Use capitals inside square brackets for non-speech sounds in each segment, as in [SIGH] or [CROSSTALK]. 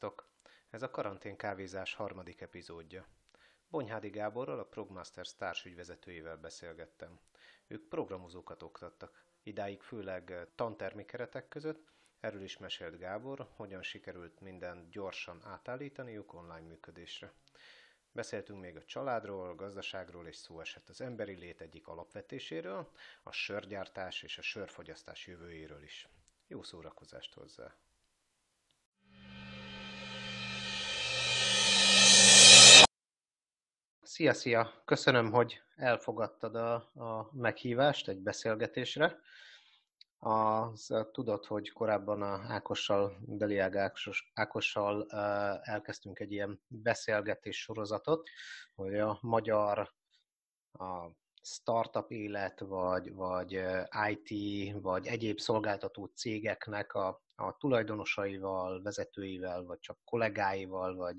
Sziasztok! Ez a Karantén Kávézás harmadik epizódja. Bonyhádi Gáborral, a Progmasters társügyvezetőjével beszélgettem. Ők programozókat oktattak, idáig főleg tantermi keretek között, erről is mesélt Gábor, hogyan sikerült minden gyorsan átállítaniuk online működésre. Beszéltünk még a családról, gazdaságról, és szó esett az emberi lét egyik alapvetéséről, a sörgyártás és a sörfogyasztás jövőjéről is. Jó szórakozást hozzá! Szia, szia! Köszönöm, hogy elfogadtad a, a meghívást egy beszélgetésre. Az, tudod, hogy korábban a Ákossal, Deliág Ákos, Ákossal elkezdtünk egy ilyen beszélgetés sorozatot, hogy a magyar a startup élet, vagy, vagy IT, vagy egyéb szolgáltató cégeknek a, a tulajdonosaival, vezetőivel, vagy csak kollégáival, vagy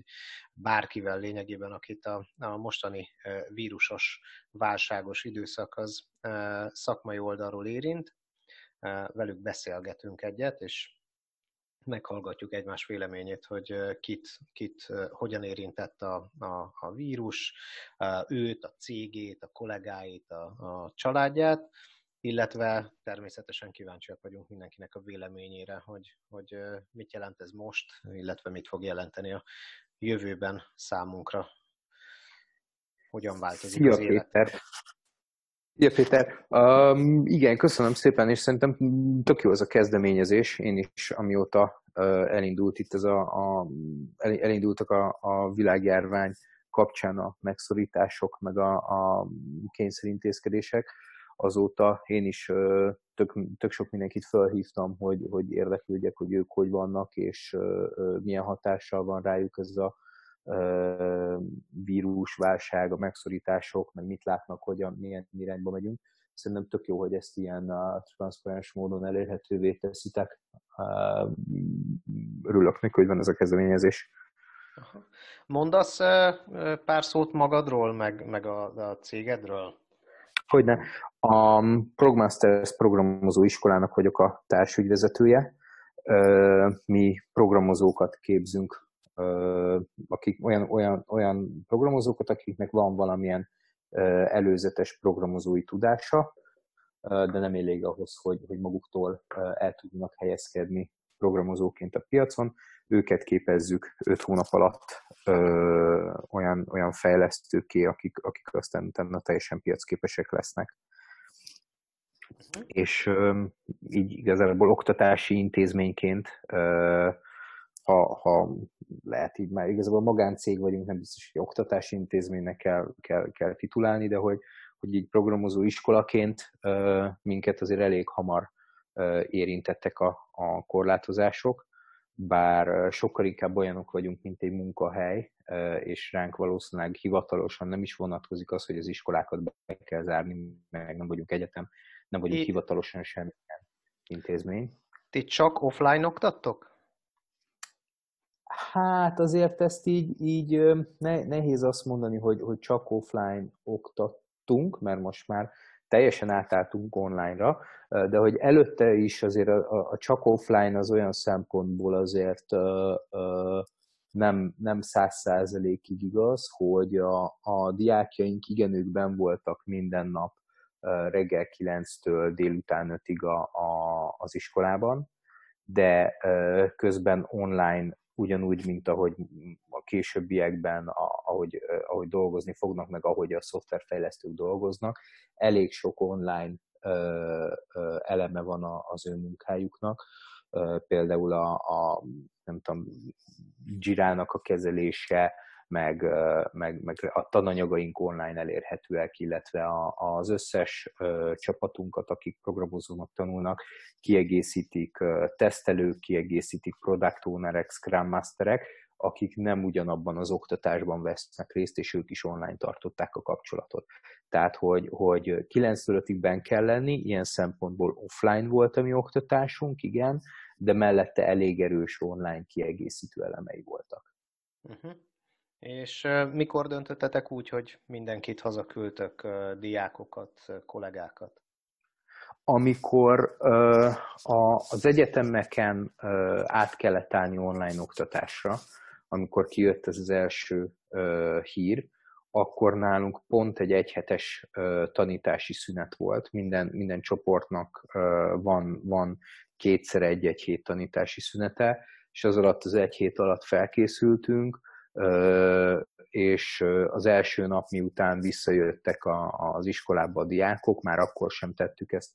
bárkivel lényegében, akit a, a mostani vírusos, válságos időszak az szakmai oldalról érint. Velük beszélgetünk egyet, és meghallgatjuk egymás véleményét, hogy kit, kit hogyan érintett a, a, a vírus, őt, a cégét, a kollégáit, a, a családját, illetve természetesen kíváncsiak vagyunk mindenkinek a véleményére, hogy, hogy mit jelent ez most, illetve mit fog jelenteni a jövőben számunkra. Hogyan változik Szia, az élet. Péter. Szia Péter, um, igen, köszönöm szépen, és szerintem tök jó ez a kezdeményezés. Én is, amióta uh, elindult itt ez a, a elindultak a, a világjárvány kapcsán a megszorítások, meg a, a kényszerintézkedések, azóta én is tök, tök sok mindenkit felhívtam, hogy, hogy érdeklődjek, hogy ők hogy vannak, és milyen hatással van rájuk ez a vírusválság, a megszorítások, meg mit látnak, hogyan, milyen irányba megyünk. Szerintem tök jó, hogy ezt ilyen uh, transzparens módon elérhetővé teszitek. Uh, örülök neki, hogy van ez a kezdeményezés. Mondasz pár szót magadról, meg, meg a, a cégedről? Hogyne. A Progmasters programozó iskolának vagyok a társügyvezetője. Mi programozókat képzünk akik olyan, olyan, olyan programozókat, akiknek van valamilyen előzetes programozói tudása, de nem elég ahhoz, hogy, hogy maguktól el tudjanak helyezkedni programozóként a piacon. Őket képezzük öt hónap alatt ö, olyan, olyan fejlesztőké, akik, akik aztán utána teljesen piacképesek lesznek. Uh-huh. És ö, így igazából oktatási intézményként ö, ha, ha lehet így már igazából magáncég vagyunk, nem biztos, hogy oktatási intézménynek kell, kell, kell titulálni, de hogy, hogy így programozó iskolaként minket azért elég hamar érintettek a, a korlátozások, bár sokkal inkább olyanok vagyunk, mint egy munkahely, és ránk valószínűleg hivatalosan nem is vonatkozik az, hogy az iskolákat be kell zárni, meg nem vagyunk egyetem, nem vagyunk I... hivatalosan semmilyen intézmény. Ti csak offline oktattok? Hát azért ezt így, így ne, nehéz azt mondani, hogy, hogy csak offline oktattunk, mert most már teljesen átálltunk online-ra, de hogy előtte is azért a, a, a csak offline az olyan szempontból azért uh, nem, nem száz százalékig igaz, hogy a, a diákjaink igen, ben voltak minden nap reggel 9-től délután 5-ig a, a, az iskolában, de közben online ugyanúgy, mint ahogy a későbbiekben, ahogy, ahogy dolgozni fognak, meg ahogy a szoftverfejlesztők dolgoznak. Elég sok online eleme van az ő munkájuknak, például a, a nem tudom, Jirának a kezelése, meg, meg, meg a tananyagaink online elérhetőek, illetve a, az összes csapatunkat, akik programozónak tanulnak, kiegészítik tesztelők, kiegészítik product ownerek, scrum masterek, akik nem ugyanabban az oktatásban vesznek részt, és ők is online tartották a kapcsolatot. Tehát, hogy, hogy 9 ben kell lenni, ilyen szempontból offline volt a mi oktatásunk, igen, de mellette elég erős online kiegészítő elemei voltak. Uh-huh. És mikor döntöttetek úgy, hogy mindenkit hazaküldtök, diákokat, kollégákat? Amikor az egyetemeken át kellett állni online oktatásra, amikor kijött ez az első hír, akkor nálunk pont egy egyhetes tanítási szünet volt. Minden, minden csoportnak van, van kétszer egy-egy hét tanítási szünete, és az alatt az egy hét alatt felkészültünk, és az első nap miután visszajöttek az iskolába a diákok, már akkor sem tettük ezt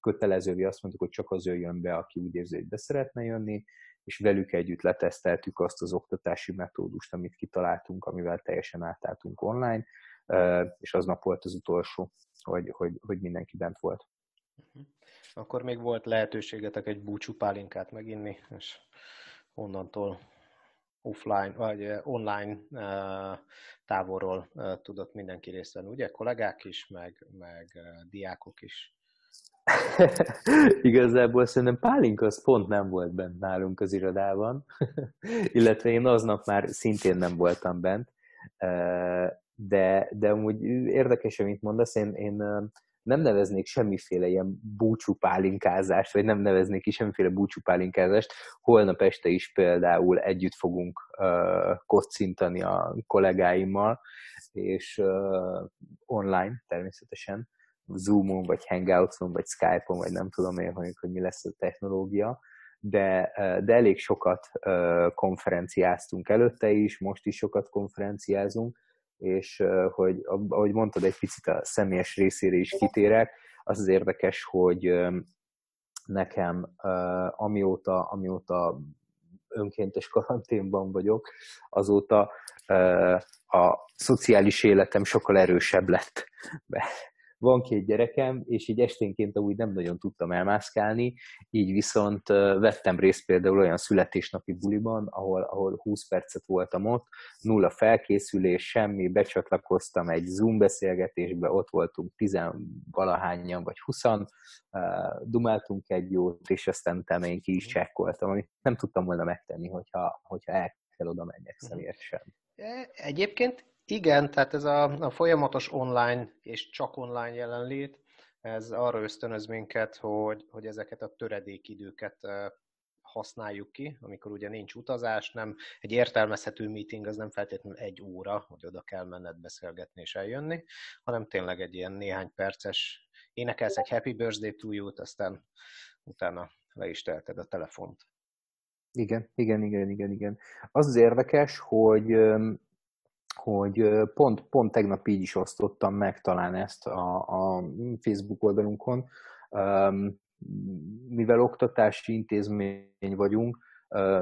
kötelezővé, azt mondtuk, hogy csak az jöjjön be, aki úgy érzi, hogy be szeretne jönni, és velük együtt leteszteltük azt az oktatási metódust, amit kitaláltunk, amivel teljesen átálltunk online, és aznap volt az utolsó, hogy, hogy, hogy mindenki bent volt. Mhm. Akkor még volt lehetőségetek egy búcsú pálinkát meginni, és onnantól offline, vagy online távolról tudott mindenki részt venni, ugye? Kollégák is, meg, meg diákok is. [LAUGHS] Igazából szerintem Pálinka az pont nem volt bent nálunk az irodában, [LAUGHS] illetve én aznap már szintén nem voltam bent, de, de amúgy érdekes, amit mondasz, én, én nem neveznék semmiféle ilyen búcsúpálinkázást, vagy nem neveznék ki semmiféle búcsúpálinkázást. Holnap este is például együtt fogunk uh, kocintani a kollégáimmal, és uh, online természetesen, Zoomon, vagy Hangouton, vagy Skype-on, vagy nem tudom én, hogy, hogy mi lesz a technológia, de, de elég sokat konferenciáztunk előtte is, most is sokat konferenciázunk, és hogy, ahogy mondtad, egy picit a személyes részére is kitérek, az az érdekes, hogy nekem amióta, amióta önkéntes karanténban vagyok, azóta a szociális életem sokkal erősebb lett van két gyerekem, és így esténként úgy nem nagyon tudtam elmászkálni, így viszont vettem részt például olyan születésnapi buliban, ahol, ahol 20 percet voltam ott, nulla felkészülés, semmi, becsatlakoztam egy Zoom beszélgetésbe, ott voltunk tizenvalahányan vagy huszan, dumáltunk egy jót, és aztán utána én ki is csekkoltam, amit nem tudtam volna megtenni, hogyha, hogyha el kell oda menjek mhm. személyesen. E, egyébként igen, tehát ez a, a folyamatos online és csak online jelenlét, ez arra ösztönöz minket, hogy, hogy ezeket a töredékidőket használjuk ki, amikor ugye nincs utazás, nem egy értelmezhető meeting az nem feltétlenül egy óra, hogy oda kell menned beszélgetni és eljönni, hanem tényleg egy ilyen néhány perces énekelsz egy happy birthday to you-t, aztán utána le is telted a telefont. Igen, igen, igen, igen, igen. Az az érdekes, hogy hogy pont, pont tegnap így is osztottam meg talán ezt a, a Facebook oldalunkon, mivel oktatási intézmény vagyunk,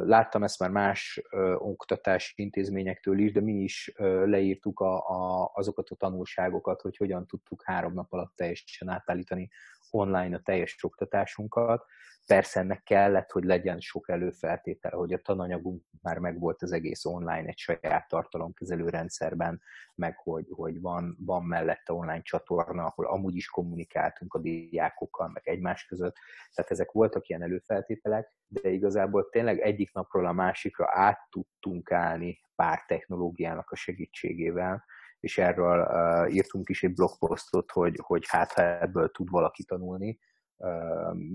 láttam ezt már más oktatási intézményektől is, de mi is leírtuk a, a, azokat a tanulságokat, hogy hogyan tudtuk három nap alatt teljesen átállítani online a teljes oktatásunkat. Persze ennek kellett, hogy legyen sok előfeltétele, hogy a tananyagunk már megvolt az egész online egy saját tartalomkezelő rendszerben, meg hogy, hogy van, van mellette online csatorna, ahol amúgy is kommunikáltunk a diákokkal, meg egymás között. Tehát ezek voltak ilyen előfeltételek, de igazából tényleg egyik napról a másikra át tudtunk állni pár technológiának a segítségével, és erről uh, írtunk is egy blogposztot, hogy, hogy hát ha ebből tud valaki tanulni,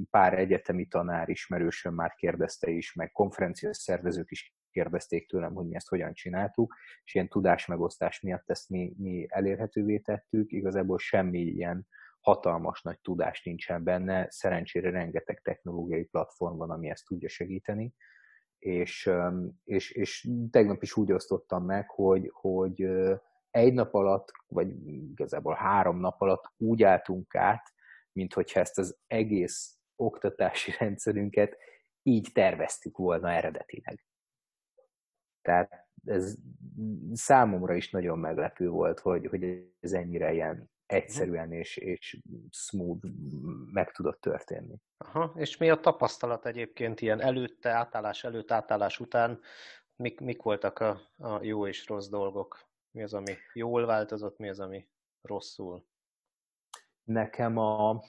pár egyetemi tanár ismerősöm már kérdezte is, meg konferenciás szervezők is kérdezték tőlem, hogy mi ezt hogyan csináltuk, és ilyen tudásmegosztás miatt ezt mi, mi elérhetővé tettük. Igazából semmi ilyen hatalmas nagy tudás nincsen benne, szerencsére rengeteg technológiai platform van, ami ezt tudja segíteni, és, és, és tegnap is úgy osztottam meg, hogy, hogy egy nap alatt, vagy igazából három nap alatt úgy álltunk át, mint hogyha ezt az egész oktatási rendszerünket így terveztük volna eredetileg. Tehát ez számomra is nagyon meglepő volt, hogy, hogy ez ennyire ilyen egyszerűen és, és smooth meg tudott történni. Aha, és mi a tapasztalat egyébként ilyen előtte, átállás előtt, átállás után? Mik, mik voltak a, a jó és rossz dolgok? Mi az, ami jól változott, mi az, ami rosszul? Nekem a,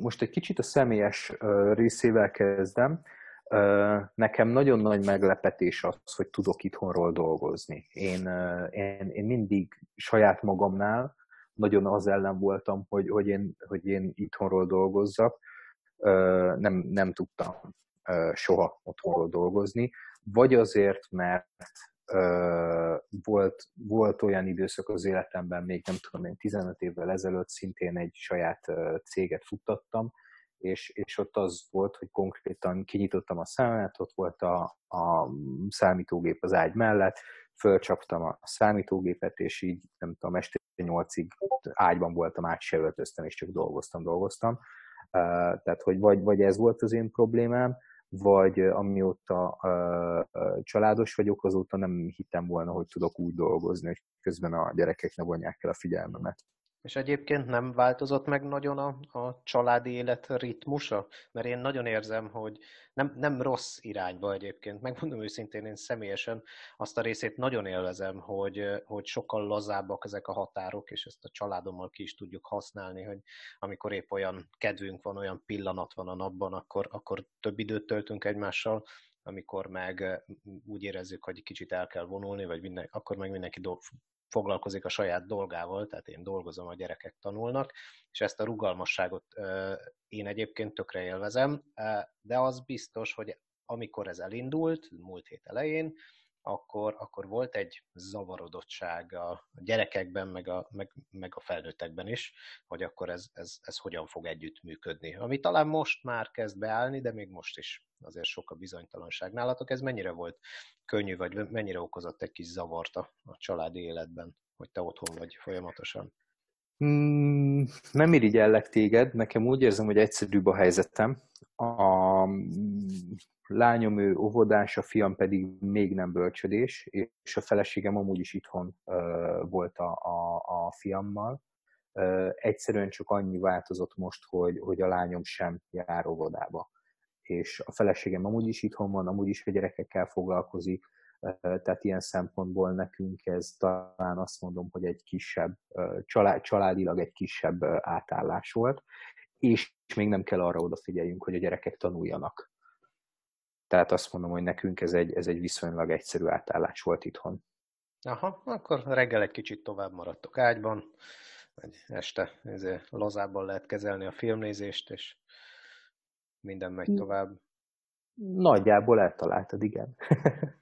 most egy kicsit a személyes részével kezdem. Nekem nagyon nagy meglepetés az, hogy tudok itthonról dolgozni. Én, én, én mindig saját magamnál nagyon az ellen voltam, hogy, hogy, én, hogy én itthonról dolgozzak. nem, nem tudtam soha otthonról dolgozni, vagy azért, mert volt, volt olyan időszak az életemben, még nem tudom én, 15 évvel ezelőtt szintén egy saját céget futtattam, és, és ott az volt, hogy konkrétan kinyitottam a szemet, ott volt a, a számítógép az ágy mellett, fölcsaptam a számítógépet, és így nem tudom, este nyolcig ágyban voltam, át se és csak dolgoztam, dolgoztam. Tehát, hogy vagy, vagy ez volt az én problémám, vagy amióta családos vagyok, azóta nem hittem volna, hogy tudok úgy dolgozni, hogy közben a gyerekek ne vonják el a figyelmemet. És egyébként nem változott meg nagyon a, a családi élet ritmusa? Mert én nagyon érzem, hogy nem, nem rossz irányba egyébként. Megmondom őszintén, én személyesen azt a részét nagyon élvezem, hogy, hogy sokkal lazábbak ezek a határok, és ezt a családommal ki is tudjuk használni, hogy amikor épp olyan kedvünk van, olyan pillanat van a napban, akkor, akkor több időt töltünk egymással, amikor meg úgy érezzük, hogy kicsit el kell vonulni, vagy minden, akkor meg mindenki foglalkozik a saját dolgával, tehát én dolgozom, a gyerekek tanulnak, és ezt a rugalmasságot én egyébként tökre élvezem, de az biztos, hogy amikor ez elindult, múlt hét elején, akkor, akkor volt egy zavarodottság a gyerekekben, meg a, meg, meg a felnőttekben is, hogy akkor ez, ez, ez hogyan fog együtt működni. Ami talán most már kezd beállni, de még most is azért sok a bizonytalanság. Nálatok ez mennyire volt könnyű, vagy mennyire okozott egy kis zavart a, a családi életben, hogy te otthon vagy folyamatosan? Mm, nem irigyellek téged, nekem úgy érzem, hogy egyszerűbb a helyzetem. A lányom ő óvodás, a fiam pedig még nem bölcsödés, és a feleségem amúgy is itthon volt a, a, a fiammal. Egyszerűen csak annyi változott most, hogy, hogy a lányom sem jár óvodába. És a feleségem amúgy is itthon van, amúgy is a gyerekekkel foglalkozik, tehát ilyen szempontból nekünk ez talán azt mondom, hogy egy kisebb, család, családilag egy kisebb átállás volt, és még nem kell arra odafigyeljünk, hogy a gyerekek tanuljanak. Tehát azt mondom, hogy nekünk ez egy, ez egy viszonylag egyszerű átállás volt itthon. Aha, akkor reggel egy kicsit tovább maradtok ágyban, vagy este ezért lazábban lehet kezelni a filmnézést, és minden megy tovább. Nagyjából eltaláltad, igen. [LAUGHS]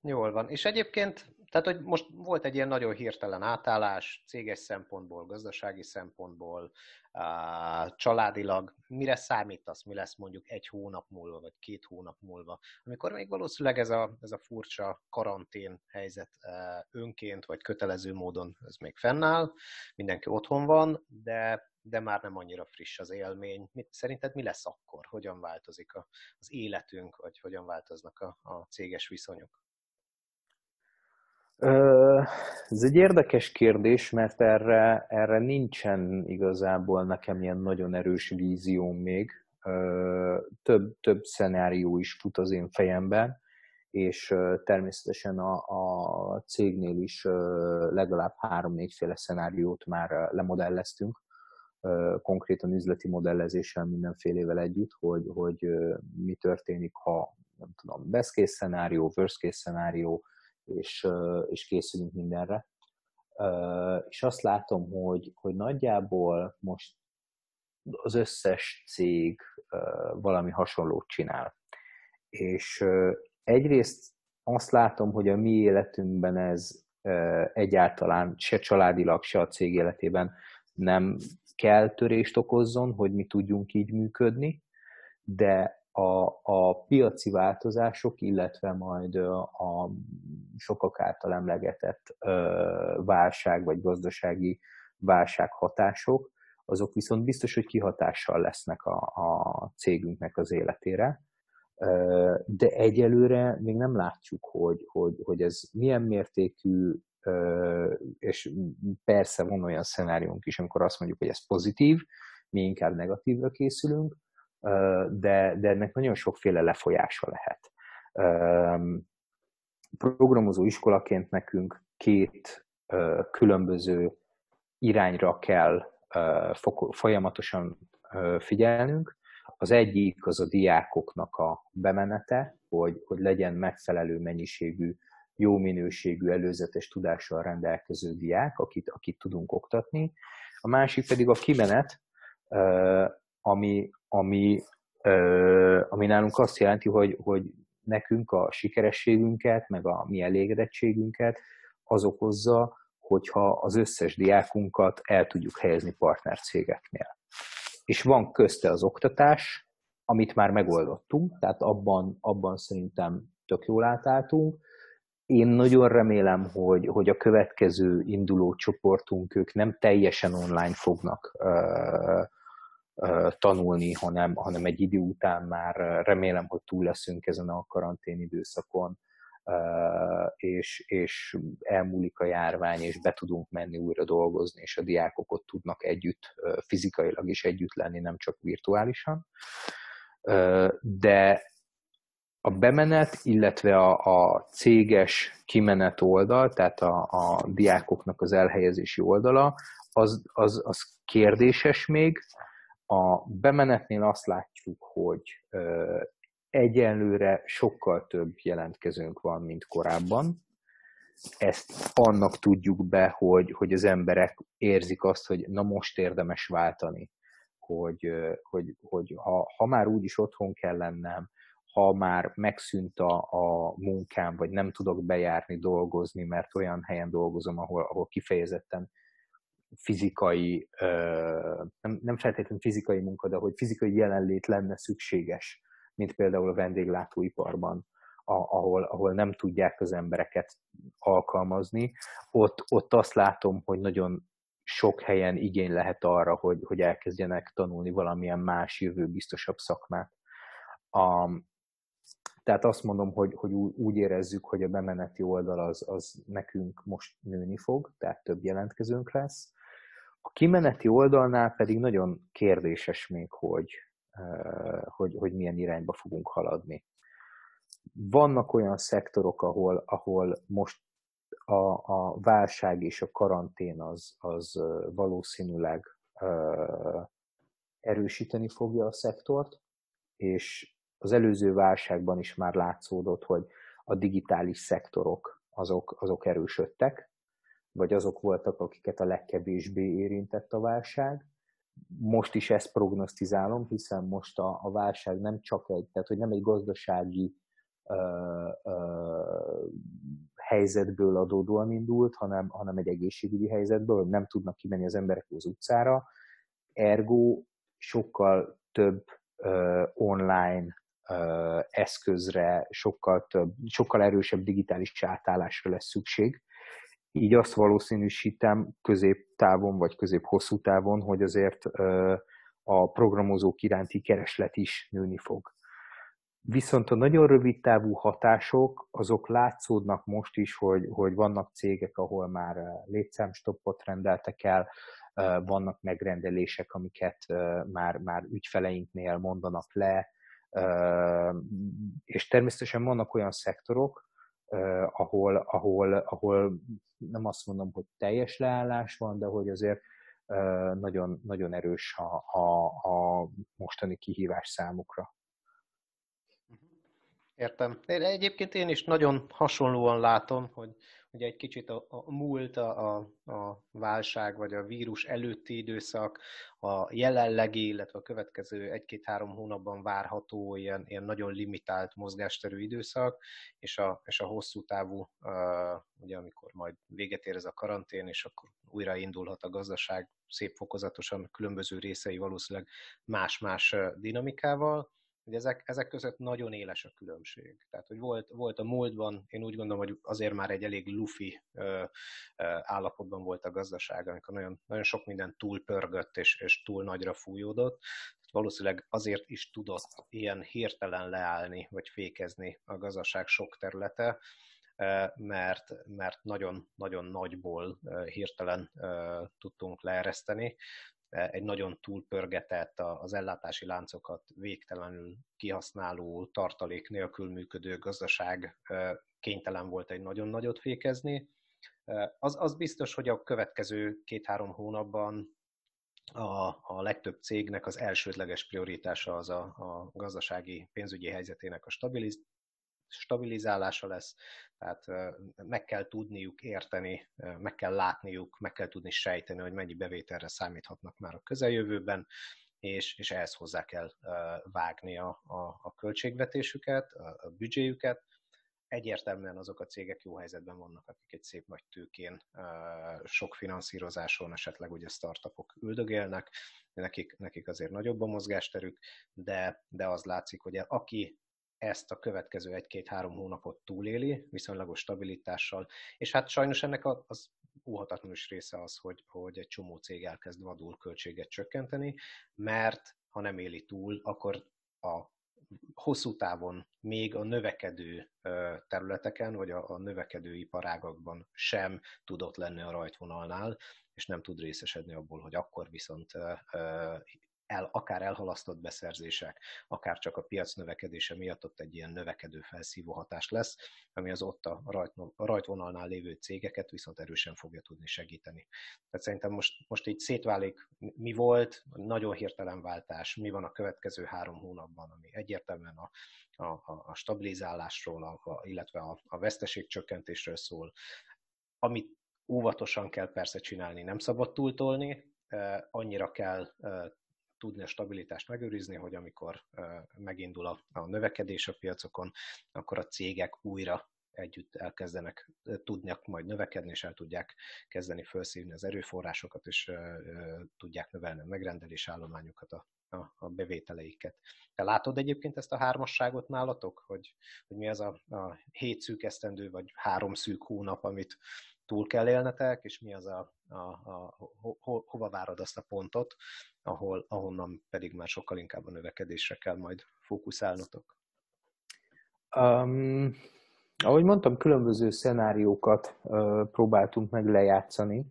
Jól van. És egyébként, tehát hogy most volt egy ilyen nagyon hirtelen átállás, céges szempontból, gazdasági szempontból, családilag, mire számítasz, mi lesz mondjuk egy hónap múlva, vagy két hónap múlva, amikor még valószínűleg ez a, ez a furcsa karantén helyzet önként, vagy kötelező módon ez még fennáll, mindenki otthon van, de de már nem annyira friss az élmény. Szerinted mi lesz akkor? Hogyan változik a, az életünk, vagy hogyan változnak a, a céges viszonyok? Ez egy érdekes kérdés, mert erre, erre nincsen igazából nekem ilyen nagyon erős vízióm még. Több, több szenárió is fut az én fejemben, és természetesen a, a cégnél is legalább három-négyféle szenáriót már lemodelleztünk, konkrétan üzleti modellezéssel mindenfélevel együtt, hogy, hogy mi történik, ha nem tudom, best case szenárió, worst case szenárió, és, és készülünk mindenre. És azt látom, hogy, hogy nagyjából most az összes cég valami hasonlót csinál. És egyrészt azt látom, hogy a mi életünkben ez egyáltalán se családilag, se a cég életében nem kell törést okozzon, hogy mi tudjunk így működni, de a, a piaci változások, illetve majd a sokak által emlegetett válság vagy gazdasági válsághatások, azok viszont biztos, hogy kihatással lesznek a, a cégünknek az életére. De egyelőre még nem látjuk, hogy, hogy, hogy ez milyen mértékű, és persze van olyan szenáriónk is, amikor azt mondjuk, hogy ez pozitív, mi inkább negatívra készülünk, de, de ennek nagyon sokféle lefolyása lehet. Programozó iskolaként nekünk két különböző irányra kell folyamatosan figyelnünk. Az egyik az a diákoknak a bemenete, hogy, hogy legyen megfelelő mennyiségű, jó minőségű előzetes tudással rendelkező diák, akit, akit tudunk oktatni. A másik pedig a kimenet, ami, ami, ami nálunk azt jelenti, hogy, hogy nekünk a sikerességünket, meg a mi elégedettségünket az okozza, hogyha az összes diákunkat el tudjuk helyezni partnercégeknél. És van közte az oktatás, amit már megoldottunk, tehát abban, abban szerintem tök jól átálltunk. Én nagyon remélem, hogy, hogy a következő induló csoportunk, ők nem teljesen online fognak uh, uh, tanulni, hanem, hanem egy idő után már remélem, hogy túl leszünk ezen a karantén időszakon, és, és elmúlik a járvány, és be tudunk menni újra dolgozni, és a diákok ott tudnak együtt, fizikailag is együtt lenni, nem csak virtuálisan. De a bemenet, illetve a, a céges kimenet oldal, tehát a, a diákoknak az elhelyezési oldala, az, az, az kérdéses még. A bemenetnél azt látjuk, hogy Egyelőre sokkal több jelentkezőnk van, mint korábban. Ezt annak tudjuk be, hogy, hogy az emberek érzik azt, hogy na most érdemes váltani, hogy, hogy, hogy ha, ha már úgyis otthon kell lennem, ha már megszűnt a, a munkám, vagy nem tudok bejárni, dolgozni, mert olyan helyen dolgozom, ahol, ahol kifejezetten fizikai, nem, nem feltétlenül fizikai munka, de hogy fizikai jelenlét lenne szükséges mint például a vendéglátóiparban, ahol, ahol nem tudják az embereket alkalmazni. Ott, ott azt látom, hogy nagyon sok helyen igény lehet arra, hogy, hogy elkezdjenek tanulni valamilyen más jövőbiztosabb szakmát. A, tehát azt mondom, hogy, hogy úgy érezzük, hogy a bemeneti oldal az, az nekünk most nőni fog, tehát több jelentkezőnk lesz. A kimeneti oldalnál pedig nagyon kérdéses még, hogy, hogy, hogy milyen irányba fogunk haladni. Vannak olyan szektorok, ahol, ahol most a, a válság és a karantén az, az valószínűleg erősíteni fogja a szektort, és az előző válságban is már látszódott, hogy a digitális szektorok azok, azok erősödtek, vagy azok voltak, akiket a legkevésbé érintett a válság, most is ezt prognosztizálom, hiszen most a, a válság nem csak egy, tehát hogy nem egy gazdasági ö, ö, helyzetből adódóan indult, hanem, hanem egy egészségügyi helyzetből, nem tudnak kimenni az emberek az utcára, ergo sokkal több ö, online eszközre, sokkal, több, sokkal erősebb digitális átállásra lesz szükség, így azt valószínűsítem középtávon vagy közép-hosszú távon, hogy azért a programozók iránti kereslet is nőni fog. Viszont a nagyon rövid távú hatások, azok látszódnak most is, hogy, hogy vannak cégek, ahol már létszámstoppot rendeltek el, vannak megrendelések, amiket már, már ügyfeleinknél mondanak le, és természetesen vannak olyan szektorok, ahol, ahol, ahol nem azt mondom, hogy teljes leállás van, de hogy azért nagyon, nagyon erős a, a, a mostani kihívás számukra. Értem. Én, egyébként én is nagyon hasonlóan látom, hogy ugye egy kicsit a, a múlt, a, a válság vagy a vírus előtti időszak, a jelenlegi, illetve a következő egy-két-három hónapban várható ilyen, ilyen nagyon limitált mozgásterű időszak, és a, és a hosszú távú, uh, ugye amikor majd véget ér ez a karantén, és akkor újra indulhat a gazdaság szép fokozatosan, különböző részei valószínűleg más-más dinamikával, hogy ezek, ezek között nagyon éles a különbség. Tehát, hogy volt, volt a múltban, én úgy gondolom, hogy azért már egy elég lufi ö, ö, állapotban volt a gazdaság, amikor nagyon, nagyon sok minden túl pörgött és, és túl nagyra fújódott. Valószínűleg azért is tudott ilyen hirtelen leállni, vagy fékezni a gazdaság sok területe, mert, mert nagyon, nagyon nagyból hirtelen tudtunk leereszteni egy nagyon túlpörgetett, az ellátási láncokat végtelenül kihasználó, tartalék nélkül működő gazdaság kénytelen volt egy nagyon nagyot fékezni. Az, az biztos, hogy a következő két-három hónapban a, a legtöbb cégnek az elsődleges prioritása az a, a gazdasági pénzügyi helyzetének a stabiliz, stabilizálása lesz, tehát meg kell tudniuk érteni, meg kell látniuk, meg kell tudni sejteni, hogy mennyi bevételre számíthatnak már a közeljövőben, és, és ehhez hozzá kell vágni a, a, a költségvetésüket, a, a büdzséjüket, egyértelműen azok a cégek jó helyzetben vannak, akik egy szép nagy tőkén, sok finanszírozáson, esetleg ugye startupok üldögélnek, nekik, nekik azért nagyobb a mozgásterük, de, de az látszik, hogy aki ezt a következő egy-két-három hónapot túléli, viszonylagos stabilitással, és hát sajnos ennek az óhatatlanul is része az, hogy, hogy egy csomó cég elkezd vadul költséget csökkenteni, mert ha nem éli túl, akkor a hosszú távon még a növekedő területeken, vagy a, a növekedő iparágakban sem tudott lenni a rajtvonalnál, és nem tud részesedni abból, hogy akkor viszont el, akár elhalasztott beszerzések, akár csak a piac növekedése miatt ott egy ilyen növekedő felszívó hatás lesz, ami az ott a, rajt, a rajtvonalnál lévő cégeket viszont erősen fogja tudni segíteni. Tehát szerintem most, most így szétválik, mi volt, nagyon hirtelen váltás, mi van a következő három hónapban, ami egyértelműen a, a, a stabilizálásról, a, a, illetve a, a veszteségcsökkentésről szól, amit óvatosan kell persze csinálni, nem szabad túltolni, annyira kell tudni a stabilitást megőrizni, hogy amikor megindul a, a növekedés a piacokon, akkor a cégek újra együtt elkezdenek tudnak majd növekedni, és el tudják kezdeni felszívni az erőforrásokat, és tudják növelni a megrendelés állományukat, a, a, a bevételeiket. Te látod egyébként ezt a hármasságot nálatok, hogy, hogy mi az a, a hét szűk esztendő, vagy három szűk hónap, amit túl kell élnetek, és mi az a, a, a ho, ho, hova várod azt a pontot, ahol, ahonnan pedig már sokkal inkább a növekedésre kell majd fókuszálnotok? Um, ahogy mondtam, különböző szenáriókat uh, próbáltunk meg lejátszani,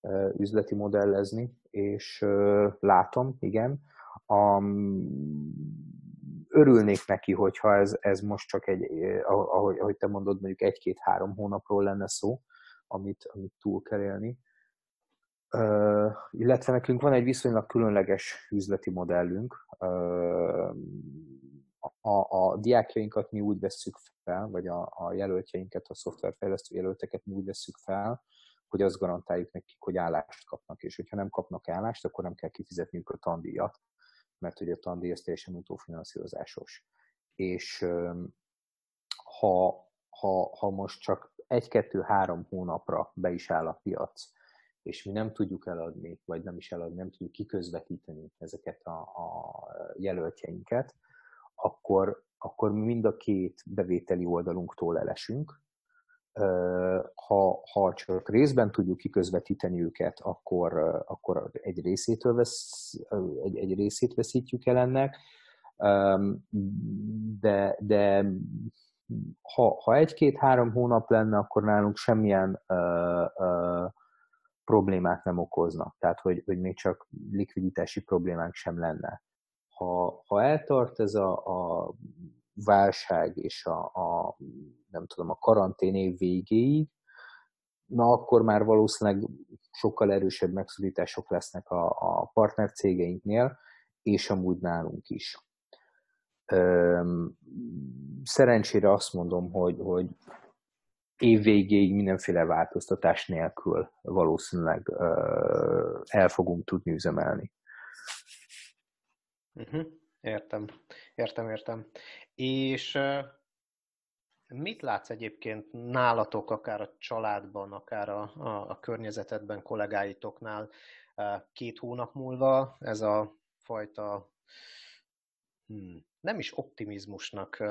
uh, üzleti modellezni, és uh, látom, igen. Um, örülnék neki, hogyha ez, ez most csak egy, ahogy, ahogy te mondod, mondjuk egy-két-három hónapról lenne szó, amit, amit túl kell élni. Illetve nekünk van egy viszonylag különleges üzleti modellünk. A, a diákjainkat mi úgy vesszük fel, vagy a, a jelöltjeinket, a szoftverfejlesztő jelölteket mi úgy vesszük fel, hogy azt garantáljuk nekik, hogy állást kapnak, és hogyha nem kapnak állást, akkor nem kell kifizetniük a tandíjat, mert ugye a tandíj az teljesen utófinanszírozásos. És ha, ha, ha most csak egy-kettő-három hónapra be is áll a piac, és mi nem tudjuk eladni, vagy nem is eladni, nem tudjuk kiközvetíteni ezeket a, a jelöltjeinket, akkor, akkor mind a két bevételi oldalunktól elesünk. Ha, ha csak részben tudjuk kiközvetíteni őket, akkor, akkor egy, részétől vesz, egy, egy részét veszítjük el ennek, de, de ha, ha egy-két-három hónap lenne, akkor nálunk semmilyen uh, uh, problémát nem okozna. Tehát, hogy, hogy még csak likviditási problémánk sem lenne. Ha, ha eltart ez a, a válság és a, a, nem tudom, a karantén év végéig, na akkor már valószínűleg sokkal erősebb megszorítások lesznek a, a partner cégeinknél, és amúgy nálunk is. Szerencsére azt mondom, hogy, hogy év végéig mindenféle változtatás nélkül valószínűleg el fogunk tudni üzemelni. Uh-huh. Értem, értem, értem. És mit látsz egyébként nálatok, akár a családban, akár a, a, a környezetedben, kollégáitoknál két hónap múlva ez a fajta hmm, nem is optimizmusnak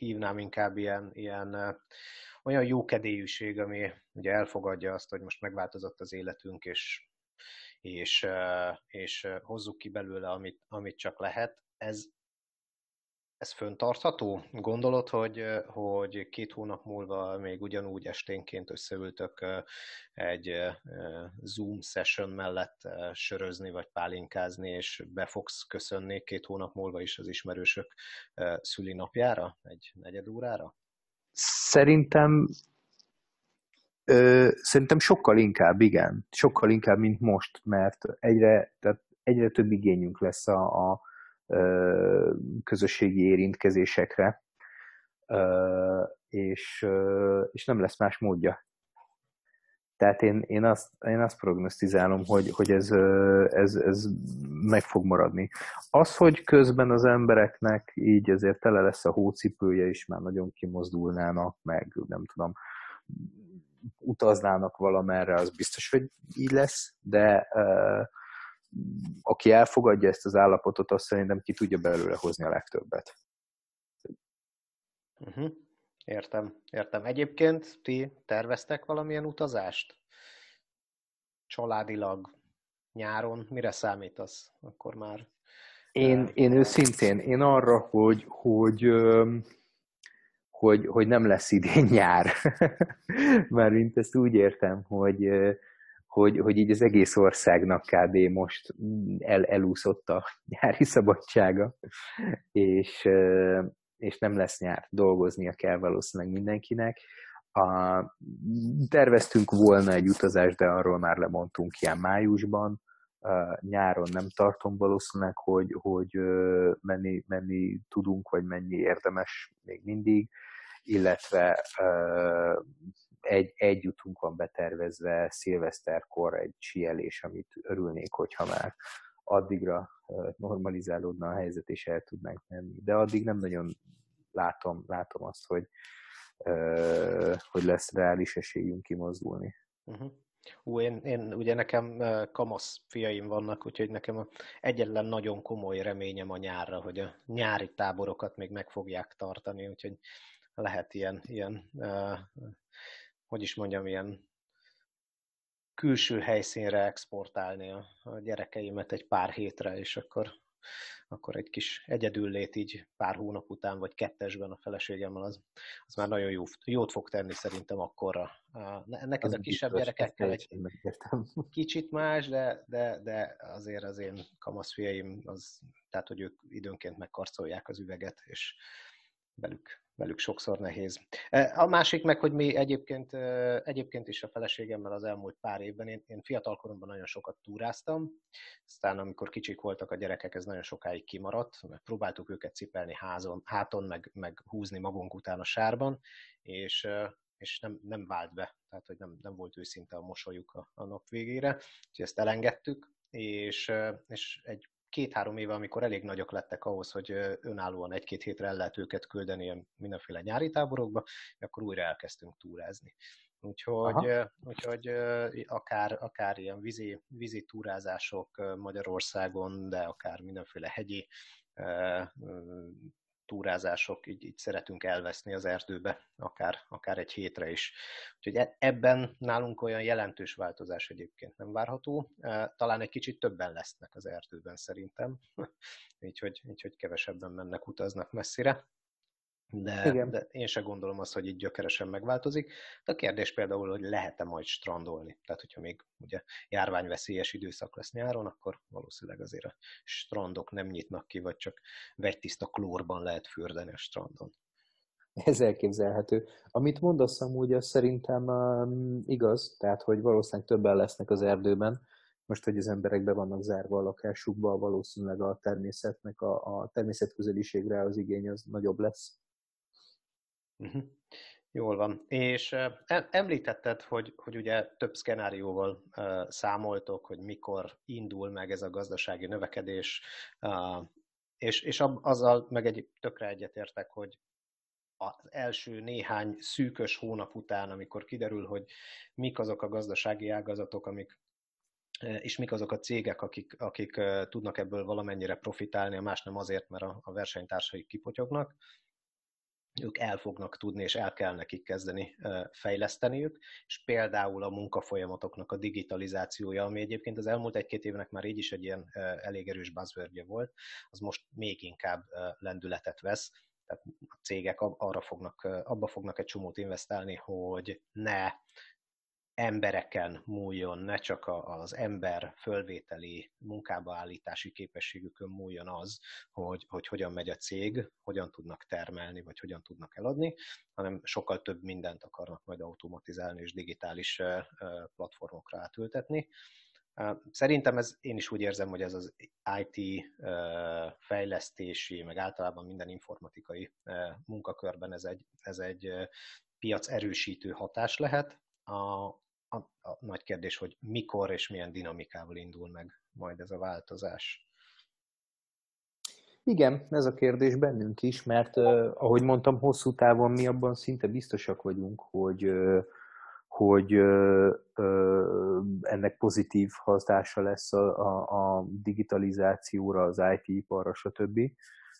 hívnám, inkább ilyen, ilyen olyan jókedélyűség, ami ugye elfogadja azt, hogy most megváltozott az életünk, és, és, és hozzuk ki belőle, amit, amit csak lehet. Ez, ez föntartható? Gondolod, hogy, hogy két hónap múlva még ugyanúgy esténként összeültök egy Zoom session mellett sörözni vagy pálinkázni, és be fogsz köszönni két hónap múlva is az ismerősök szülinapjára, egy negyed órára? Szerintem Ö, szerintem sokkal inkább, igen. Sokkal inkább, mint most, mert egyre, tehát egyre több igényünk lesz a, a közösségi érintkezésekre, és, és nem lesz más módja. Tehát én, én, azt, én azt prognosztizálom, hogy, hogy ez, ez, ez meg fog maradni. Az, hogy közben az embereknek így azért tele lesz a hócipője, és már nagyon kimozdulnának, meg nem tudom, utaznának valamerre, az biztos, hogy így lesz, de uh, aki elfogadja ezt az állapotot, azt szerintem ki tudja belőle hozni a legtöbbet. Uh-huh. Értem, értem. Egyébként ti terveztek valamilyen utazást? Családilag, nyáron, mire számítasz akkor már? Én, én őszintén, én arra, hogy, hogy, hogy, hogy nem lesz idén nyár. [LAUGHS] Már mint ezt úgy értem, hogy, hogy, hogy így az egész országnak kb. most el, elúszott a [LAUGHS] nyári szabadsága, és, és nem lesz nyár, dolgoznia kell valószínűleg mindenkinek. A, terveztünk volna egy utazást, de arról már lemondtunk ilyen májusban. A, nyáron nem tartom valószínűleg, hogy, hogy menni, menni tudunk, vagy mennyi érdemes még mindig, illetve egy, egy utunk van betervezve szilveszterkor, egy sielés, amit örülnék, hogyha már addigra normalizálódna a helyzet, és el tudnánk menni. De addig nem nagyon látom, látom azt, hogy, hogy lesz reális esélyünk kimozdulni. Uh-huh. Ú, én, én, ugye nekem kamasz fiaim vannak, úgyhogy nekem egyetlen nagyon komoly reményem a nyárra, hogy a nyári táborokat még meg fogják tartani, úgyhogy lehet ilyen, ilyen hogy is mondjam, ilyen külső helyszínre exportálni a, a gyerekeimet egy pár hétre, és akkor, akkor egy kis egyedüllét így pár hónap után, vagy kettesben a feleségemmel, az, az már nagyon jó, jót fog tenni szerintem akkorra. Neked az a kisebb gyerekekkel egy [LAUGHS] kicsit más, de, de, de azért az én kamaszfiaim, az, tehát hogy ők időnként megkarcolják az üveget, és velük velük sokszor nehéz. E, a másik meg, hogy mi egyébként, e, egyébként is a feleségemmel az elmúlt pár évben, én, én fiatalkoromban nagyon sokat túráztam, aztán amikor kicsik voltak a gyerekek, ez nagyon sokáig kimaradt, mert próbáltuk őket cipelni házon, háton, meg, meg húzni magunk után a sárban, és, e, és nem, nem vált be, tehát hogy nem, nem volt őszinte a mosolyuk a, a nap végére, úgyhogy ezt elengedtük, és, és egy két-három éve, amikor elég nagyok lettek ahhoz, hogy önállóan egy-két hétre el lehet őket küldeni ilyen mindenféle nyári táborokba, akkor újra elkezdtünk túrázni. Úgyhogy, úgyhogy akár, akár ilyen vízi, vízi túrázások Magyarországon, de akár mindenféle hegyi túrázások, így, így szeretünk elveszni az erdőbe, akár, akár egy hétre is. Úgyhogy e, ebben nálunk olyan jelentős változás egyébként nem várható. E, talán egy kicsit többen lesznek az erdőben szerintem, [LAUGHS] így, így hogy kevesebben mennek, utaznak messzire de, Igen. de én se gondolom azt, hogy itt gyökeresen megváltozik. De a kérdés például, hogy lehet-e majd strandolni. Tehát, hogyha még ugye járványveszélyes időszak lesz nyáron, akkor valószínűleg azért a strandok nem nyitnak ki, vagy csak vegytiszta klórban lehet fürdeni a strandon. Ez elképzelhető. Amit mondasz amúgy, az szerintem um, igaz, tehát, hogy valószínűleg többen lesznek az erdőben, most, hogy az emberek be vannak zárva a lakásukba, valószínűleg a természetnek, a, a természetközeliségre az igény az nagyobb lesz. Uh-huh. Jól van. És uh, említetted, hogy, hogy ugye több szkenárióval számoltok, hogy mikor indul meg ez a gazdasági növekedés, és, és azzal meg egy tökre egyetértek, hogy az első néhány szűkös hónap után, amikor kiderül, hogy mik azok a gazdasági ágazatok, amik és mik azok a cégek, akik, akik tudnak ebből valamennyire profitálni, a más nem azért, mert a, a versenytársaik kipotyognak, ők el fognak tudni, és el kell nekik kezdeni fejleszteniük, és például a munkafolyamatoknak a digitalizációja, ami egyébként az elmúlt egy-két évnek már így is egy ilyen elég erős buzzwordje volt, az most még inkább lendületet vesz, tehát a cégek arra fognak, abba fognak egy csomót investálni, hogy ne embereken múljon, ne csak az ember fölvételi munkába állítási képességükön múljon az, hogy, hogy hogyan megy a cég, hogyan tudnak termelni, vagy hogyan tudnak eladni, hanem sokkal több mindent akarnak majd automatizálni és digitális platformokra átültetni. Szerintem ez, én is úgy érzem, hogy ez az IT fejlesztési, meg általában minden informatikai munkakörben ez egy, ez egy piac erősítő hatás lehet. A, a, a nagy kérdés, hogy mikor és milyen dinamikával indul meg majd ez a változás. Igen, ez a kérdés bennünk is, mert uh, ahogy mondtam, hosszú távon mi abban szinte biztosak vagyunk, hogy uh, hogy uh, uh, ennek pozitív hatása lesz a, a, a digitalizációra, az IT-iparra, stb.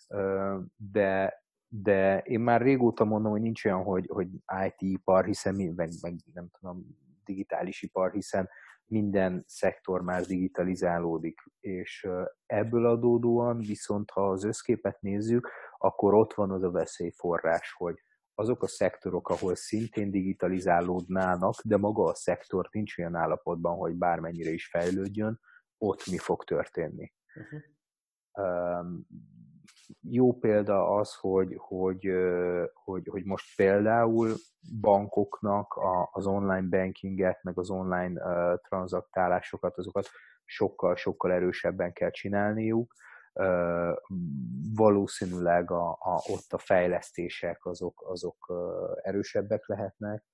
Uh, de, de én már régóta mondom, hogy nincs olyan, hogy, hogy IT-ipar, hiszen mi, meg, meg nem tudom, digitális ipar, hiszen minden szektor már digitalizálódik, és ebből adódóan viszont, ha az összképet nézzük, akkor ott van az a veszélyforrás, hogy azok a szektorok, ahol szintén digitalizálódnának, de maga a szektor nincs olyan állapotban, hogy bármennyire is fejlődjön, ott mi fog történni. Uh-huh. Jó példa az, hogy, hogy, hogy, hogy most például bankoknak az online bankinget, meg az online tranzaktálásokat, azokat sokkal-sokkal erősebben kell csinálniuk. Valószínűleg a, a, ott a fejlesztések azok, azok erősebbek lehetnek,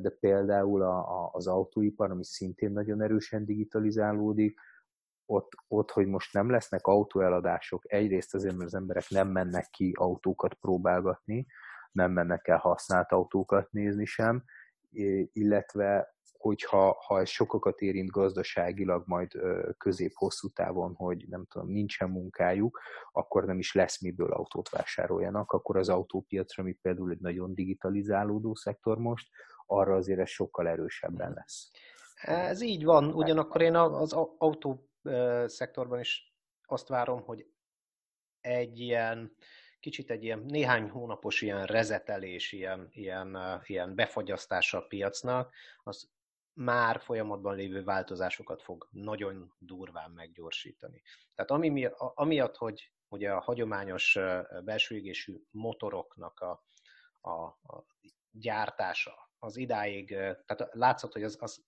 de például a, a, az autóipar, ami szintén nagyon erősen digitalizálódik, ott, ott, hogy most nem lesznek autóeladások, egyrészt azért, mert az emberek nem mennek ki autókat próbálgatni, nem mennek el használt autókat nézni sem, illetve hogyha ha ez sokakat érint gazdaságilag majd közép-hosszú távon, hogy nem tudom, nincsen munkájuk, akkor nem is lesz miből autót vásároljanak, akkor az autópiacra, ami például egy nagyon digitalizálódó szektor most, arra azért ez sokkal erősebben lesz. Ez így van, ugyanakkor én az autó szektorban is azt várom, hogy egy ilyen, kicsit egy ilyen néhány hónapos ilyen rezetelés, ilyen, ilyen, ilyen befagyasztása a piacnak, az már folyamatban lévő változásokat fog nagyon durván meggyorsítani. Tehát ami, mi, amiatt, hogy ugye a hagyományos belső égésű motoroknak a, a, a gyártása az idáig, tehát látszott, hogy az, az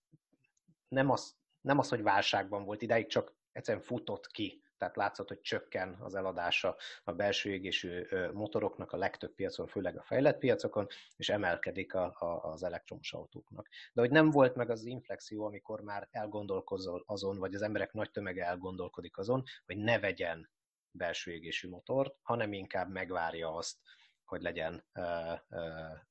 nem az nem az, hogy válságban volt, idáig csak egyszerűen futott ki, tehát látszott, hogy csökken az eladása a belső égésű motoroknak a legtöbb piacon, főleg a fejlett piacokon, és emelkedik a, a, az elektromos autóknak. De hogy nem volt meg az inflexió, amikor már elgondolkozol azon, vagy az emberek nagy tömege elgondolkodik azon, hogy ne vegyen belső égésű motort, hanem inkább megvárja azt, hogy legyen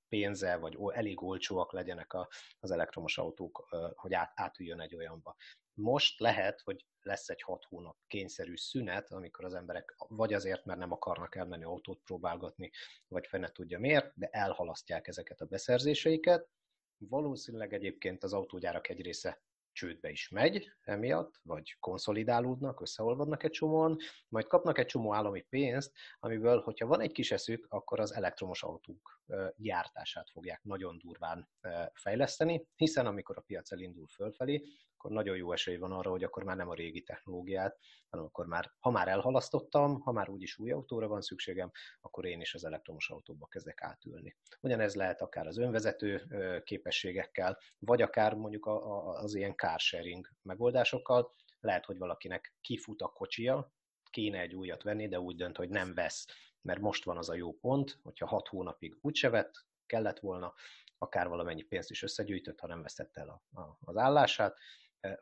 pénze, vagy elég olcsóak legyenek az elektromos autók, hogy átüljön egy olyanba. Most lehet, hogy lesz egy hat hónap kényszerű szünet, amikor az emberek vagy azért, mert nem akarnak elmenni autót próbálgatni, vagy fene tudja miért, de elhalasztják ezeket a beszerzéseiket. Valószínűleg egyébként az autógyárak egy része csődbe is megy emiatt, vagy konszolidálódnak, összeolvadnak egy csomóan, majd kapnak egy csomó állami pénzt, amiből, hogyha van egy kis eszük, akkor az elektromos autók gyártását fogják nagyon durván fejleszteni, hiszen amikor a piac elindul fölfelé, akkor nagyon jó esély van arra, hogy akkor már nem a régi technológiát, hanem akkor már, ha már elhalasztottam, ha már úgyis új autóra van szükségem, akkor én is az elektromos autóba kezdek átülni. Ugyanez lehet akár az önvezető képességekkel, vagy akár mondjuk az ilyen car sharing megoldásokkal, lehet, hogy valakinek kifut a kocsia, kéne egy újat venni, de úgy dönt, hogy nem vesz, mert most van az a jó pont, hogyha hat hónapig úgyse vett, kellett volna, akár valamennyi pénzt is összegyűjtött, ha nem vesztette el a, a, az állását,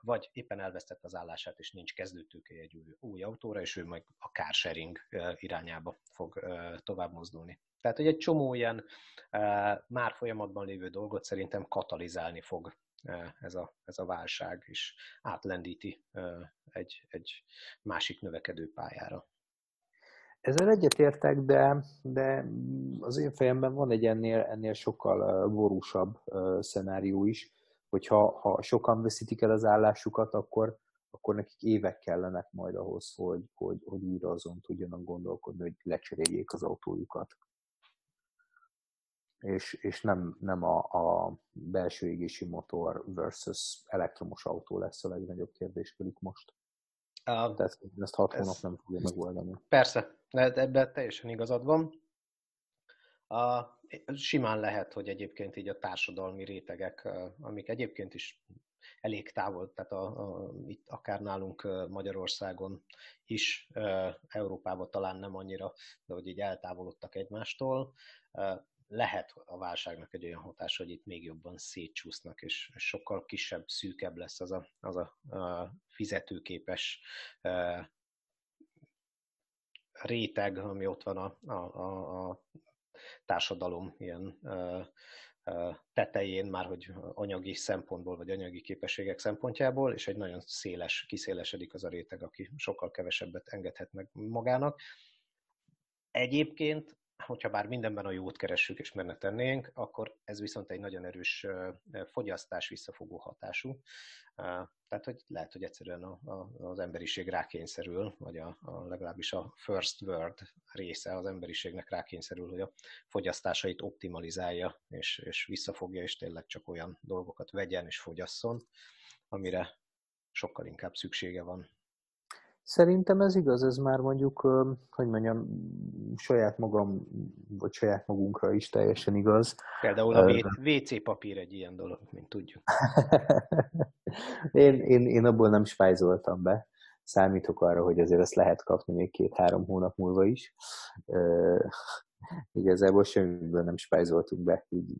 vagy éppen elvesztette az állását, és nincs kezdőtőke egy új, új autóra, és ő meg a car sharing irányába fog tovább mozdulni. Tehát, hogy egy csomó ilyen már folyamatban lévő dolgot szerintem katalizálni fog ez a, ez a válság, és átlendíti egy, egy másik növekedő pályára. Ezzel egyetértek, de, de az én fejemben van egy ennél, ennél sokkal borúsabb szenárió is, hogyha ha sokan veszítik el az állásukat, akkor, akkor nekik évek kellenek majd ahhoz, hogy, hogy, hogy újra azon tudjanak gondolkodni, hogy lecseréljék az autójukat. És, és nem, nem a, a belső égési motor versus elektromos autó lesz a legnagyobb kérdéskörük most. Uh, Tehát ezt hat hónap nem fogja megoldani. Persze, ebben teljesen igazad van. Uh, simán lehet, hogy egyébként így a társadalmi rétegek, amik egyébként is elég távol, tehát a, a, itt akár nálunk Magyarországon is, Európában talán nem annyira, de hogy így eltávolodtak egymástól. lehet a válságnak egy olyan hatása, hogy itt még jobban szétcsúsznak, és sokkal kisebb, szűkebb lesz az a, az a, a fizetőképes réteg, ami ott van a, a, a, a társadalom ilyen tetején, már hogy anyagi szempontból, vagy anyagi képességek szempontjából, és egy nagyon széles, kiszélesedik az a réteg, aki sokkal kevesebbet engedhet meg magának. Egyébként hogyha bár mindenben a jót keressük és menne tennénk, akkor ez viszont egy nagyon erős fogyasztás visszafogó hatású. Tehát, hogy lehet, hogy egyszerűen a, a, az emberiség rákényszerül, vagy a, a, legalábbis a first world része az emberiségnek rákényszerül, hogy a fogyasztásait optimalizálja, és, és visszafogja, és tényleg csak olyan dolgokat vegyen és fogyasszon, amire sokkal inkább szüksége van Szerintem ez igaz, ez már mondjuk, hogy mondjam, saját magam, vagy saját magunkra is teljesen igaz. Például a WC papír egy ilyen dolog, mint tudjuk. [LAUGHS] én, én, én abból nem spájzoltam be. Számítok arra, hogy azért ezt lehet kapni még két-három hónap múlva is. Igazából semmiből nem spájzoltunk be, így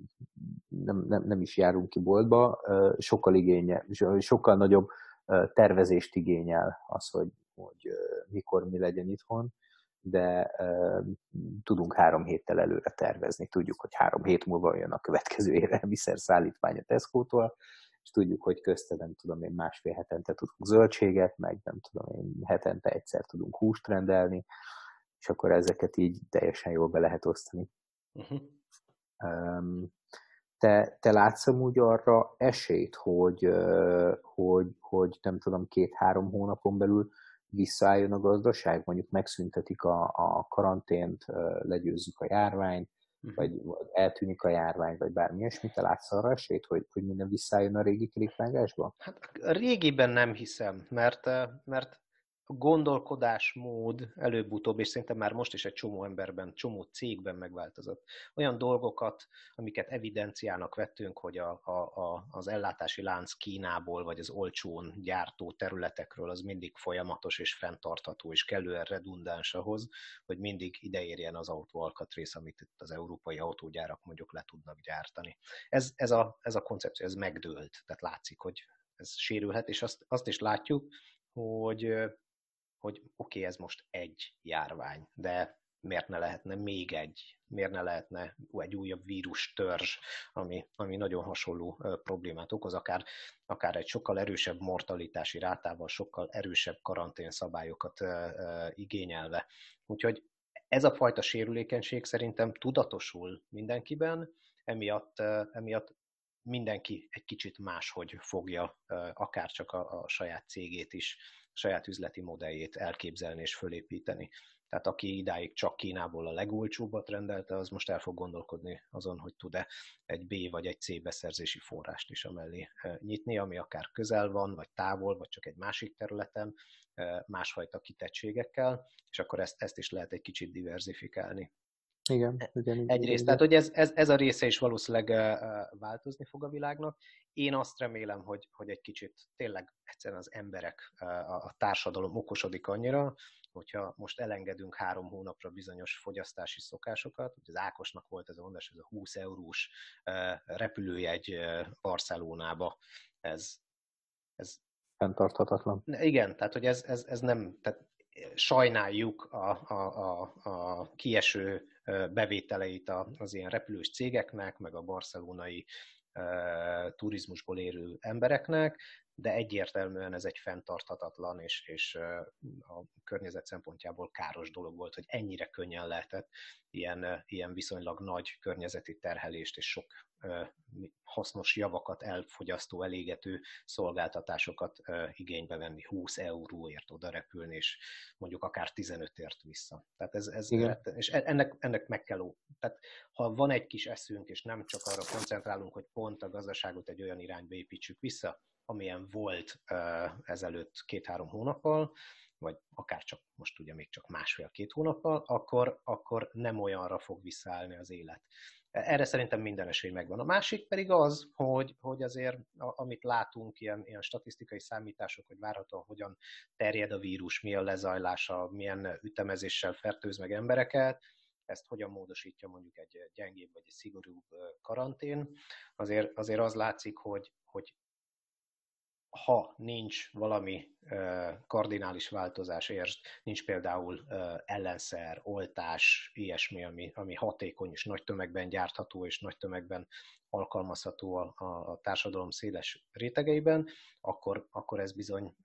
nem, nem, nem is járunk ki boltba. Sokkal igénye, sokkal nagyobb tervezést igényel az, hogy hogy mikor mi legyen itthon, de tudunk három héttel előre tervezni. Tudjuk, hogy három hét múlva jön a következő élelmiszer [LAUGHS] szállítmány a Tesco-tól, és tudjuk, hogy közte nem tudom én másfél hetente tudunk zöldséget, meg nem tudom én hetente egyszer tudunk húst rendelni, és akkor ezeket így teljesen jól be lehet osztani. Uh-huh. Um, te, te látsz amúgy arra esélyt, hogy, hogy, hogy nem tudom, két-három hónapon belül visszaálljon a gazdaság, mondjuk megszüntetik a, a karantént, legyőzzük a járványt, uh-huh. vagy, eltűnik a járvány, vagy bármi ilyesmit, te látsz arra esélyt, hogy, hogy minden visszaálljon a régi kerékvágásba? Hát a régiben nem hiszem, mert, mert gondolkodásmód előbb-utóbb, és szerintem már most is egy csomó emberben, csomó cégben megváltozott. Olyan dolgokat, amiket evidenciának vettünk, hogy a, a, a, az ellátási lánc Kínából, vagy az olcsón gyártó területekről az mindig folyamatos és fenntartható, és kellően redundáns ahhoz, hogy mindig ideérjen az autó alkatrész, amit itt az európai autógyárak mondjuk le tudnak gyártani. Ez, ez, a, ez a koncepció, ez megdőlt, tehát látszik, hogy ez sérülhet, és azt, azt is látjuk, hogy hogy oké, okay, ez most egy járvány, de miért ne lehetne még egy, miért ne lehetne egy újabb vírus törzs, ami, ami nagyon hasonló problémát okoz, akár, akár egy sokkal erősebb mortalitási rátával, sokkal erősebb karanténszabályokat igényelve. Úgyhogy ez a fajta sérülékenység szerintem tudatosul mindenkiben, emiatt, emiatt mindenki egy kicsit máshogy fogja akár csak a, a saját cégét is saját üzleti modelljét elképzelni és fölépíteni. Tehát aki idáig csak Kínából a legolcsóbbat rendelte, az most el fog gondolkodni azon, hogy tud-e egy B vagy egy C beszerzési forrást is amellé eh, nyitni, ami akár közel van, vagy távol, vagy csak egy másik területen, eh, másfajta kitettségekkel, és akkor ezt, ezt is lehet egy kicsit diversifikálni. Igen, igen, igen Egyrészt, igen. tehát hogy ez, ez, ez a része is valószínűleg változni fog a világnak. Én azt remélem, hogy, hogy egy kicsit tényleg egyszerűen az emberek, a, a társadalom okosodik annyira, hogyha most elengedünk három hónapra bizonyos fogyasztási szokásokat, hogy az Ákosnak volt ez a mondás, ez a 20 eurós repülőjegy Barcelonába, ez, ez fenntarthatatlan. Igen, tehát hogy ez, ez, ez nem, tehát sajnáljuk a, a, a, a kieső bevételeit az ilyen repülős cégeknek, meg a barcelonai turizmusból érő embereknek, de egyértelműen ez egy fenntarthatatlan és, és a környezet szempontjából káros dolog volt, hogy ennyire könnyen lehetett ilyen, ilyen viszonylag nagy környezeti terhelést és sok hasznos javakat elfogyasztó, elégető szolgáltatásokat igénybe venni, 20 euróért oda repülni, és mondjuk akár 15ért vissza. Tehát ez, ez és e, ennek, ennek meg kell, tehát ha van egy kis eszünk, és nem csak arra koncentrálunk, hogy pont a gazdaságot egy olyan irányba építsük vissza, amilyen volt ezelőtt két-három hónappal, vagy akár csak most ugye még csak másfél-két hónappal, akkor, akkor nem olyanra fog visszaállni az élet. Erre szerintem minden esély megvan. A másik pedig az, hogy, hogy azért, amit látunk, ilyen, ilyen statisztikai számítások, hogy várhatóan hogyan terjed a vírus, milyen lezajlása, milyen ütemezéssel fertőz meg embereket, ezt hogyan módosítja mondjuk egy gyengébb vagy egy szigorúbb karantén, azért, azért az látszik, hogy, hogy ha nincs valami kardinális változás, értsd, nincs például ellenszer, oltás, ilyesmi, ami, ami hatékony és nagy tömegben gyártható és nagy tömegben alkalmazható a, a társadalom széles rétegeiben, akkor, akkor ez bizony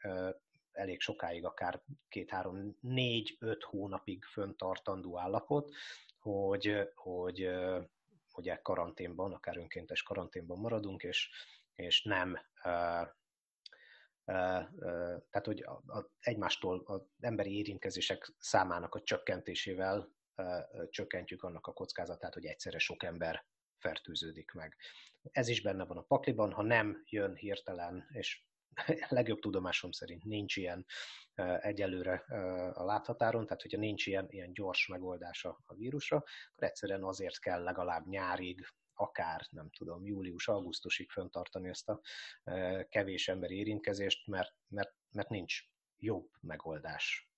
elég sokáig, akár két-három, négy-öt hónapig föntartandó állapot, hogy, hogy ugye karanténban, akár önkéntes karanténban maradunk, és, és nem tehát hogy a, egymástól az emberi érintkezések számának a csökkentésével csökkentjük annak a kockázatát, hogy egyszerre sok ember fertőződik meg. Ez is benne van a pakliban, ha nem jön hirtelen, és [LAUGHS] legjobb tudomásom szerint nincs ilyen egyelőre a láthatáron, tehát hogyha nincs ilyen, ilyen gyors megoldása a vírusra, akkor egyszerűen azért kell legalább nyárig, akár, nem tudom, július-augusztusig föntartani ezt a kevés emberi érintkezést, mert, mert, mert nincs jobb megoldás.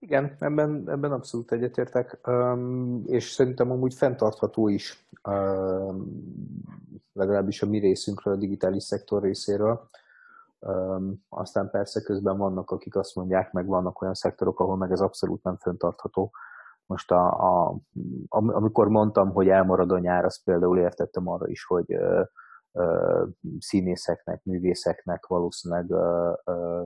Igen, ebben, ebben abszolút egyetértek, és szerintem amúgy fenntartható is, legalábbis a mi részünkről, a digitális szektor részéről. Aztán persze közben vannak, akik azt mondják, meg vannak olyan szektorok, ahol meg ez abszolút nem fenntartható. Most a, a, amikor mondtam, hogy elmarad a nyár, azt például értettem arra is, hogy színészeknek, művészeknek valószínűleg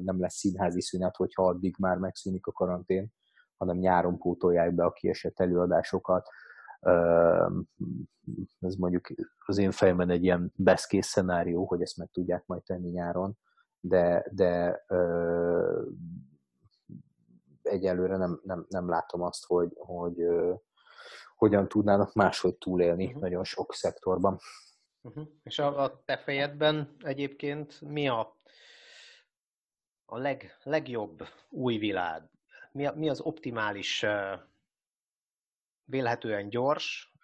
nem lesz színházi szünet, hogyha addig már megszűnik a karantén, hanem nyáron pótolják be a kiesett előadásokat. Ez mondjuk az én fejemben egy ilyen best szenárió, hogy ezt meg tudják majd tenni nyáron, de, de egyelőre nem, nem, nem látom azt, hogy, hogy hogyan tudnának máshogy túlélni uh-huh. nagyon sok szektorban. Uh-huh. És a, a te fejedben egyébként mi a, a leg, legjobb új világ? Mi, a, mi az optimális, vélhetően gyors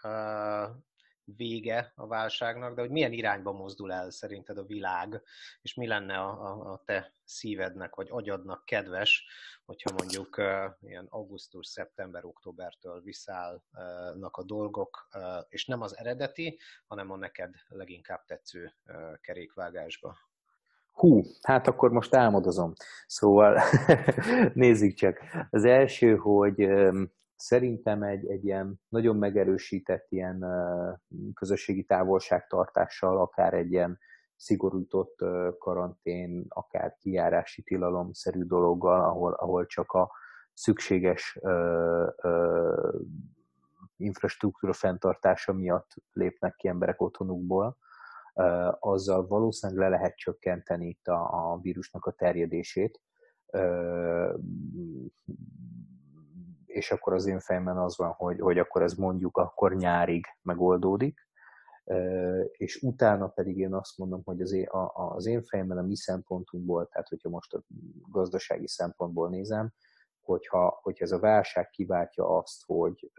vége a válságnak, de hogy milyen irányba mozdul el szerinted a világ, és mi lenne a, a, a te szívednek vagy agyadnak kedves, hogyha mondjuk uh, ilyen augusztus, szeptember, októbertől visszállnak a dolgok, uh, és nem az eredeti, hanem a neked leginkább tetsző uh, kerékvágásba. Hú, hát akkor most álmodozom. Szóval [LAUGHS] nézzük csak. Az első, hogy szerintem egy, egy ilyen nagyon megerősített ilyen közösségi távolságtartással, akár egy ilyen szigorújtott karantén, akár kijárási tilalomszerű dologgal, ahol, ahol csak a szükséges ö, ö, infrastruktúra fenntartása miatt lépnek ki emberek otthonukból, ö, azzal valószínűleg le lehet csökkenteni itt a, a vírusnak a terjedését. Ö, és akkor az én fejemben az van, hogy, hogy akkor ez mondjuk akkor nyárig megoldódik, és utána pedig én azt mondom, hogy az én, az én fejemben a mi szempontunkból, tehát hogyha most a gazdasági szempontból nézem, hogyha, hogyha ez a válság kiváltja azt, hogy,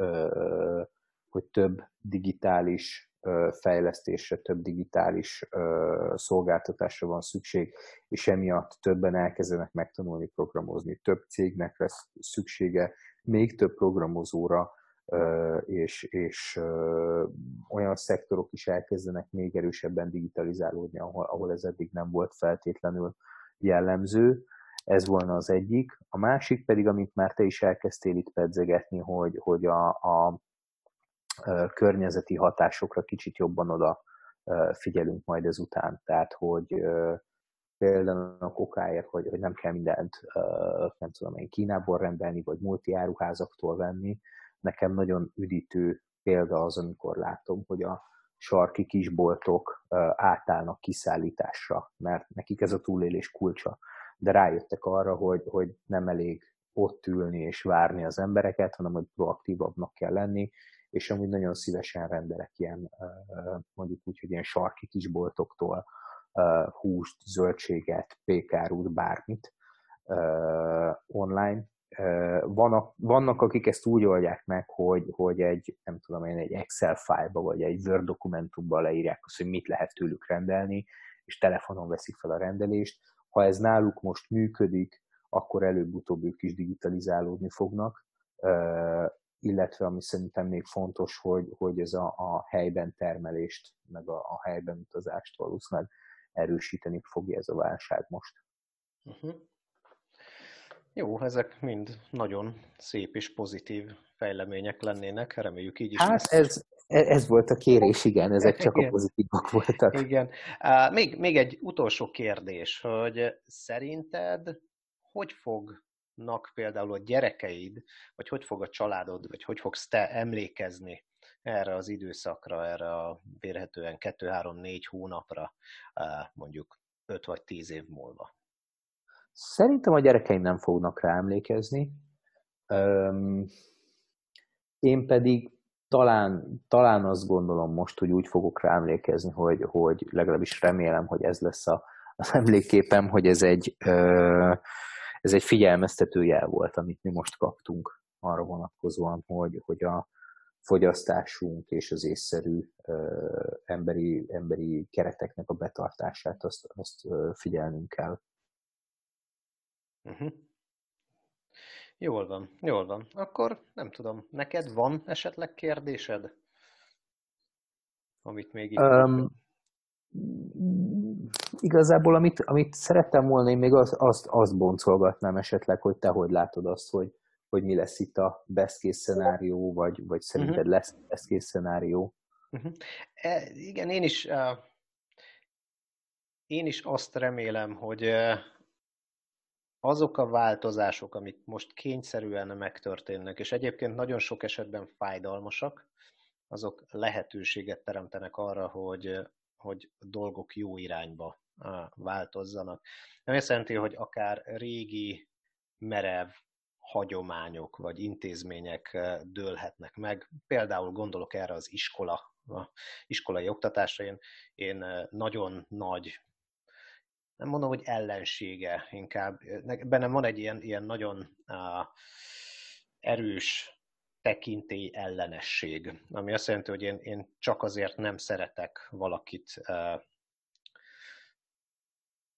hogy több digitális fejlesztésre, több digitális szolgáltatásra van szükség, és emiatt többen elkezdenek megtanulni programozni, több cégnek lesz szüksége még több programozóra, és, és olyan szektorok is elkezdenek még erősebben digitalizálódni, ahol, ahol ez eddig nem volt feltétlenül jellemző. Ez volna az egyik. A másik pedig, amit már te is elkezdtél itt pedzegetni, hogy, hogy a, a környezeti hatásokra kicsit jobban oda figyelünk majd ezután. Tehát, hogy például a kokáért, hogy, hogy nem kell mindent, nem tudom én, Kínából rendelni, vagy multiáruházaktól venni. Nekem nagyon üdítő példa az, amikor látom, hogy a sarki kisboltok átállnak kiszállításra, mert nekik ez a túlélés kulcsa. De rájöttek arra, hogy, hogy nem elég ott ülni és várni az embereket, hanem hogy proaktívabbnak kell lenni, és amúgy nagyon szívesen rendelek ilyen, mondjuk úgy, hogy ilyen sarki kisboltoktól húst, zöldséget, pékárút, bármit online. Vannak, vannak, akik ezt úgy oldják meg, hogy, hogy egy, nem tudom én, egy Excel fájlba vagy egy Word dokumentumba leírják azt, hogy mit lehet tőlük rendelni, és telefonon veszik fel a rendelést. Ha ez náluk most működik, akkor előbb-utóbb ők is digitalizálódni fognak, illetve ami szerintem még fontos, hogy, hogy ez a, a helyben termelést, meg a, a helyben utazást valószínűleg erősíteni fogja ez a válság most. Uh-huh. Jó, ezek mind nagyon szép és pozitív fejlemények lennének, reméljük így is. Hát ez, ez volt a kérés, igen, ezek csak igen. a pozitívak voltak. Igen. Még, még egy utolsó kérdés, hogy szerinted hogy fognak például a gyerekeid, vagy hogy fog a családod, vagy hogy fogsz te emlékezni erre az időszakra, erre a vérhetően 2-3-4 hónapra, mondjuk 5 vagy 10 év múlva? Szerintem a gyerekeim nem fognak rá emlékezni. Én pedig talán, talán azt gondolom most, hogy úgy fogok rá emlékezni, hogy, hogy legalábbis remélem, hogy ez lesz a, az emlékképem, hogy ez egy, ez egy figyelmeztető jel volt, amit mi most kaptunk arra vonatkozóan, hogy, hogy a fogyasztásunk és az észszerű emberi, emberi kereteknek a betartását, azt, azt figyelnünk kell. Uh-huh. Jól van, jól van. Akkor nem tudom, neked van esetleg kérdésed? Amit még itt... Um, igazából, amit, amit szerettem volna, én még az, azt, azt boncolgatnám esetleg, hogy te hogy látod azt, hogy, hogy mi lesz itt a best case szenárió, vagy, vagy szerinted uh-huh. lesz best case szenárió? Uh-huh. E, igen, én is, uh, én is azt remélem, hogy uh, azok a változások, amik most kényszerűen megtörténnek, és egyébként nagyon sok esetben fájdalmasak, azok lehetőséget teremtenek arra, hogy, hogy dolgok jó irányba változzanak. Nem azt jelenti, hogy akár régi, merev hagyományok vagy intézmények dőlhetnek meg. Például gondolok erre az iskola, a iskolai oktatásra. Én, én nagyon nagy nem mondom, hogy ellensége, inkább bennem van egy ilyen, ilyen nagyon uh, erős tekintély ellenesség, ami azt jelenti, hogy én, én csak azért nem szeretek valakit uh,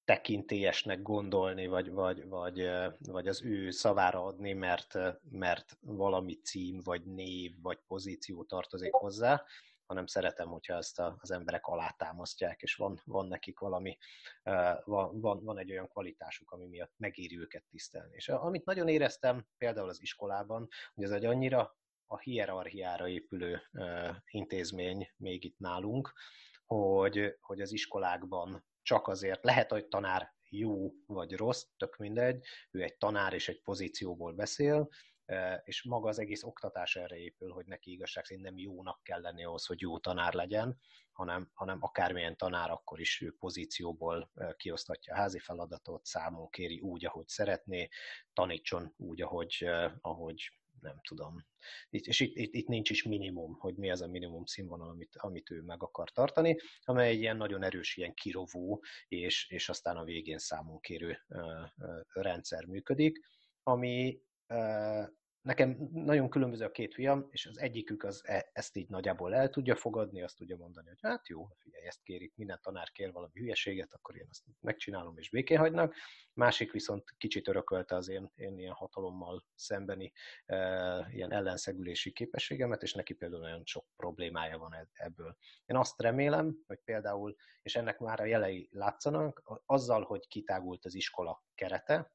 tekintélyesnek gondolni, vagy, vagy, vagy, vagy az ő szavára adni, mert, mert valami cím, vagy név, vagy pozíció tartozik hozzá, hanem szeretem, hogyha ezt az emberek alátámasztják, és van, van nekik valami, van, van, van egy olyan kvalitásuk, ami miatt megéri őket tisztelni. És amit nagyon éreztem például az iskolában, hogy ez egy annyira a hierarchiára épülő intézmény még itt nálunk, hogy, hogy az iskolákban csak azért lehet, hogy tanár jó vagy rossz, tök mindegy, ő egy tanár és egy pozícióból beszél, és maga az egész oktatás erre épül, hogy neki igazság szerint nem jónak kell lenni ahhoz, hogy jó tanár legyen, hanem, hanem akármilyen tanár akkor is ő pozícióból kiosztatja a házi feladatot, számon kéri úgy, ahogy szeretné, tanítson úgy, ahogy, ahogy nem tudom. Itt, és itt, itt, itt nincs is minimum, hogy mi az a minimum színvonal, amit, amit ő meg akar tartani, amely egy ilyen nagyon erős, ilyen kirovó, és, és aztán a végén számon kérő rendszer működik, ami nekem nagyon különböző a két fiam, és az egyikük az e, ezt így nagyjából el tudja fogadni, azt tudja mondani, hogy hát jó, figyelj, ezt kérik, minden tanár kér valami hülyeséget, akkor én azt megcsinálom és békén hagynak. Másik viszont kicsit örökölte az én, én ilyen hatalommal szembeni e, ilyen ellenszegülési képességemet, és neki például nagyon sok problémája van e, ebből. Én azt remélem, hogy például, és ennek már a jelei látszanak, azzal, hogy kitágult az iskola kerete,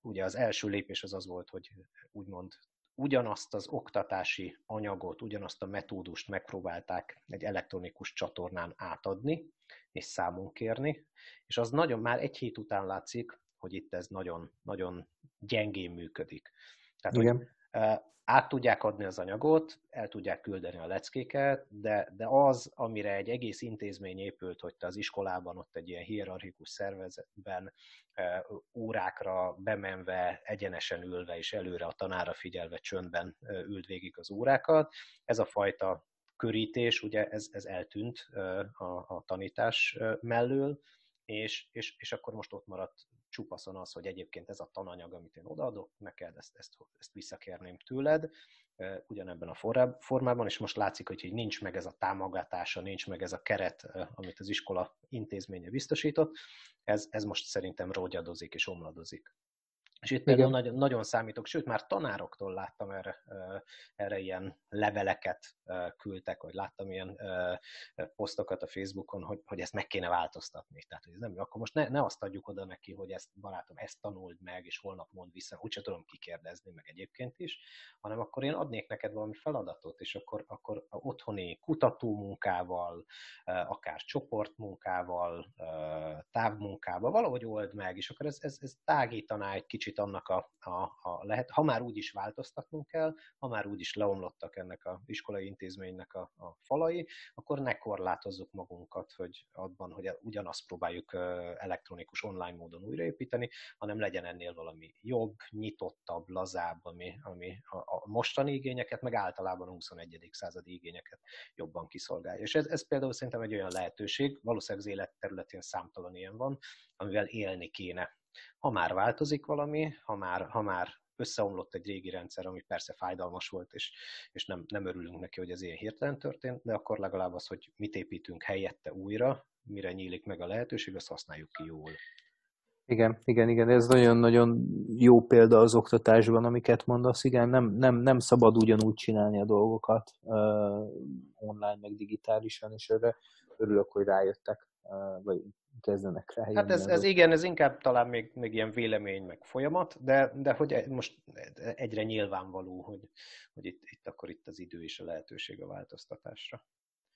Ugye az első lépés az az volt, hogy úgymond ugyanazt az oktatási anyagot, ugyanazt a metódust megpróbálták egy elektronikus csatornán átadni, és számon kérni, és az nagyon már egy hét után látszik, hogy itt ez nagyon, nagyon gyengén működik. Tehát, Igen. hogy át tudják adni az anyagot, el tudják küldeni a leckéket, de, de az, amire egy egész intézmény épült, hogy te az iskolában ott egy ilyen hierarchikus szervezetben órákra bemenve, egyenesen ülve és előre a tanára figyelve csöndben ült végig az órákat, ez a fajta körítés, ugye ez, ez eltűnt a, a tanítás mellől, és, és, és akkor most ott maradt csupaszon az, hogy egyébként ez a tananyag, amit én odaadok neked, ezt, ezt, ezt visszakérném tőled, ugyanebben a formában, és most látszik, hogy nincs meg ez a támogatása, nincs meg ez a keret, amit az iskola intézménye biztosított, ez, ez most szerintem rógyadozik és omladozik. És itt például nagyon, nagyon számítok, sőt már tanároktól láttam erre, erre ilyen leveleket küldtek, vagy láttam ilyen posztokat a Facebookon, hogy, hogy ezt meg kéne változtatni. Tehát, hogy ez nem jó. Akkor most ne, ne azt adjuk oda neki, hogy ezt barátom, ezt tanuld meg, és holnap mond vissza, úgyse tudom kikérdezni, meg egyébként is, hanem akkor én adnék neked valami feladatot, és akkor, akkor a otthoni kutatómunkával, akár csoportmunkával, távmunkával, valahogy old meg, és akkor ez, ez, ez tágítaná egy kicsit kicsit annak a, a, a lehet, ha már úgy is változtatnunk kell, ha már úgy is leomlottak ennek a iskolai intézménynek a, a falai, akkor ne korlátozzuk magunkat, hogy abban, hogy ugyanazt próbáljuk elektronikus online módon újraépíteni, hanem legyen ennél valami jobb, nyitottabb, lazább, ami, ami a, a mostani igényeket, meg általában a 21. századi igényeket jobban kiszolgálja. És ez, ez például szerintem egy olyan lehetőség, valószínűleg az élet területén számtalan ilyen van, amivel élni kéne ha már változik valami, ha már, ha már összeomlott egy régi rendszer, ami persze fájdalmas volt, és, és nem, nem örülünk neki, hogy ez ilyen hirtelen történt, de akkor legalább az, hogy mit építünk helyette újra, mire nyílik meg a lehetőség, azt használjuk ki jól. Igen, igen, igen, ez nagyon-nagyon jó példa az oktatásban, amiket mondasz. Igen, nem, nem, nem szabad ugyanúgy csinálni a dolgokat uh, online, meg digitálisan, és erre örülök, hogy rájöttek, vagy kezdenek rá. Hát ez, ez igen, ez inkább talán még, még ilyen vélemény, meg folyamat, de, de hogy most egyre nyilvánvaló, hogy, hogy itt, itt akkor itt az idő és a lehetőség a változtatásra.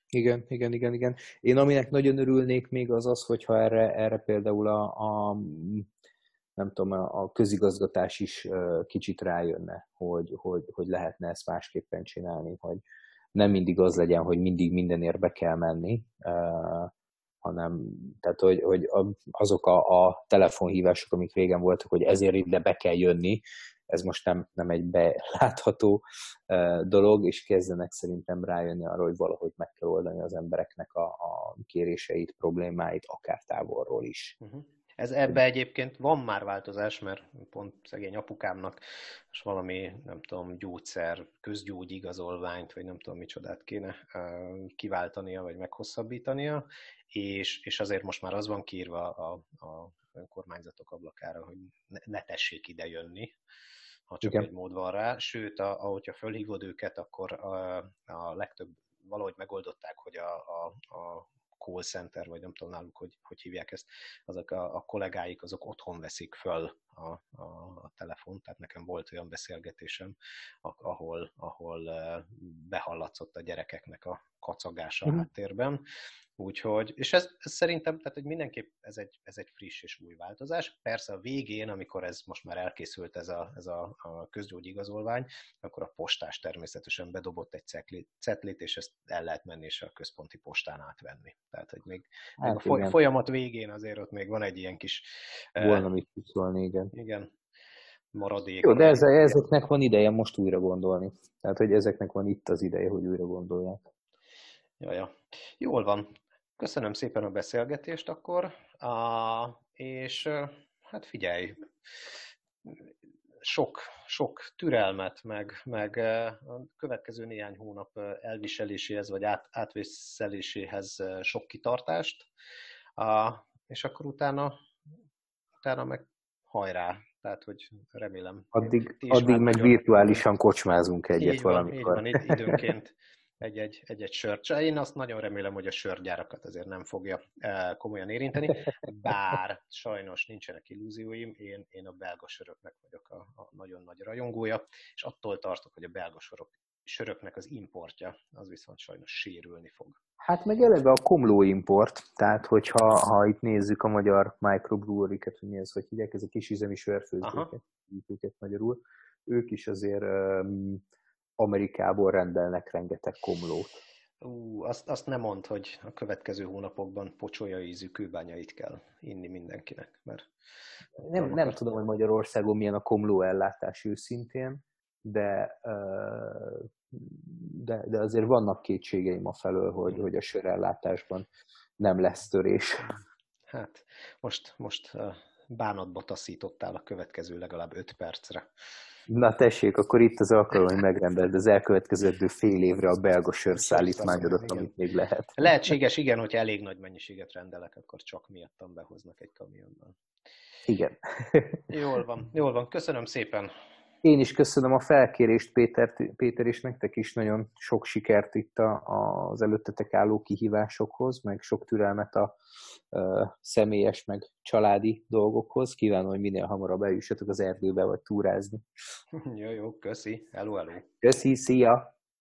Igen, igen, igen, igen. Én aminek nagyon örülnék még az az, hogyha erre, erre például a, a nem tudom, a közigazgatás is kicsit rájönne, hogy, hogy, hogy lehetne ezt másképpen csinálni, hogy nem mindig az legyen, hogy mindig mindenért be kell menni, hanem tehát, hogy, hogy azok a, a telefonhívások, amik régen voltak, hogy ezért ide be kell jönni, ez most nem, nem egy belátható dolog, és kezdenek szerintem rájönni arra, hogy valahogy meg kell oldani az embereknek a, a kéréseit, problémáit, akár távolról is. Uh-huh. Ez ebbe egyébként van már változás, mert pont szegény apukámnak és valami, nem tudom, gyógyszer, közgyógyigazolványt, vagy nem tudom micsodát kéne kiváltania, vagy meghosszabbítania, és, és azért most már az van kiírva a, a önkormányzatok ablakára, hogy ne, ne tessék ide jönni, ha csak Igen. egy mód van rá. Sőt, a, ahogyha fölhívod őket, akkor a, a legtöbb valahogy megoldották, hogy a, a, a call center, vagy nem tudom náluk, hogy, hogy hívják ezt, azok a, a kollégáik, azok otthon veszik föl a, a, a telefont, tehát nekem volt olyan beszélgetésem, ahol, ahol behallatszott a gyerekeknek a kacagása uh-huh. háttérben, Úgyhogy, és ez, ez szerintem, tehát hogy mindenképp ez egy, ez egy friss és új változás. Persze a végén, amikor ez most már elkészült ez a, ez a, a közgyógyigazolvány, akkor a postás természetesen bedobott egy cetlit, cetlit, és ezt el lehet menni és a központi postán átvenni. Tehát, hogy még, hát még a folyamat végén azért ott még van egy ilyen kis... Volna mit szólni, igen. Igen, maradék. Jó, de ez, ezeknek van ideje most újra gondolni. Tehát, hogy ezeknek van itt az ideje, hogy újra gondolják. Ja, ja. Jól van. Köszönöm szépen a beszélgetést akkor, a, és hát figyelj, sok, sok türelmet, meg, meg a következő néhány hónap elviseléséhez, vagy át, átvészeléséhez sok kitartást, a, és akkor utána, utána meg hajrá, tehát hogy remélem. Addig, addig meg virtuálisan kocsmázunk egyet így van, valamikor. Így van, időnként [LAUGHS] egy-egy, egy-egy sört. Én azt nagyon remélem, hogy a sörgyárakat azért nem fogja eh, komolyan érinteni, bár sajnos nincsenek illúzióim, én, én a belga söröknek vagyok a, a nagyon nagy rajongója, és attól tartok, hogy a belga sörök, söröknek az importja az viszont sajnos sérülni fog. Hát meg eleve a komló import, tehát hogyha ha itt nézzük a magyar microbrewery-ket, hogy mi ez, hogy hívják, ez a kis üzemi sörfőzőket, őket magyarul, ők is azért um, Amerikából rendelnek rengeteg komlót. Ú, azt, azt nem mond, hogy a következő hónapokban pocsolya ízű kőbányait kell inni mindenkinek, mert... Nem, nem tudom, hogy Magyarországon milyen a komló ellátás őszintén, de, de, de azért vannak kétségeim a felől, hogy, hogy a sörellátásban nem lesz törés. Hát, most, most bánatba taszítottál a következő legalább öt percre. Na tessék, akkor itt az alkalom, hogy megrendeld az elkövetkező fél évre a belga sörszállítmányodat, amit még lehet. Lehetséges, igen, hogyha elég nagy mennyiséget rendelek, akkor csak miattam behoznak egy kamionban. Igen. Jól van, jól van. Köszönöm szépen. Én is köszönöm a felkérést, Péter, Péter és nektek is nagyon sok sikert itt a, az előttetek álló kihívásokhoz, meg sok türelmet a, személyes, meg családi dolgokhoz. Kívánom, hogy minél hamarabb eljussatok az erdőbe, vagy túrázni. jó, jó, köszi. Hello, hello. Köszi, szia!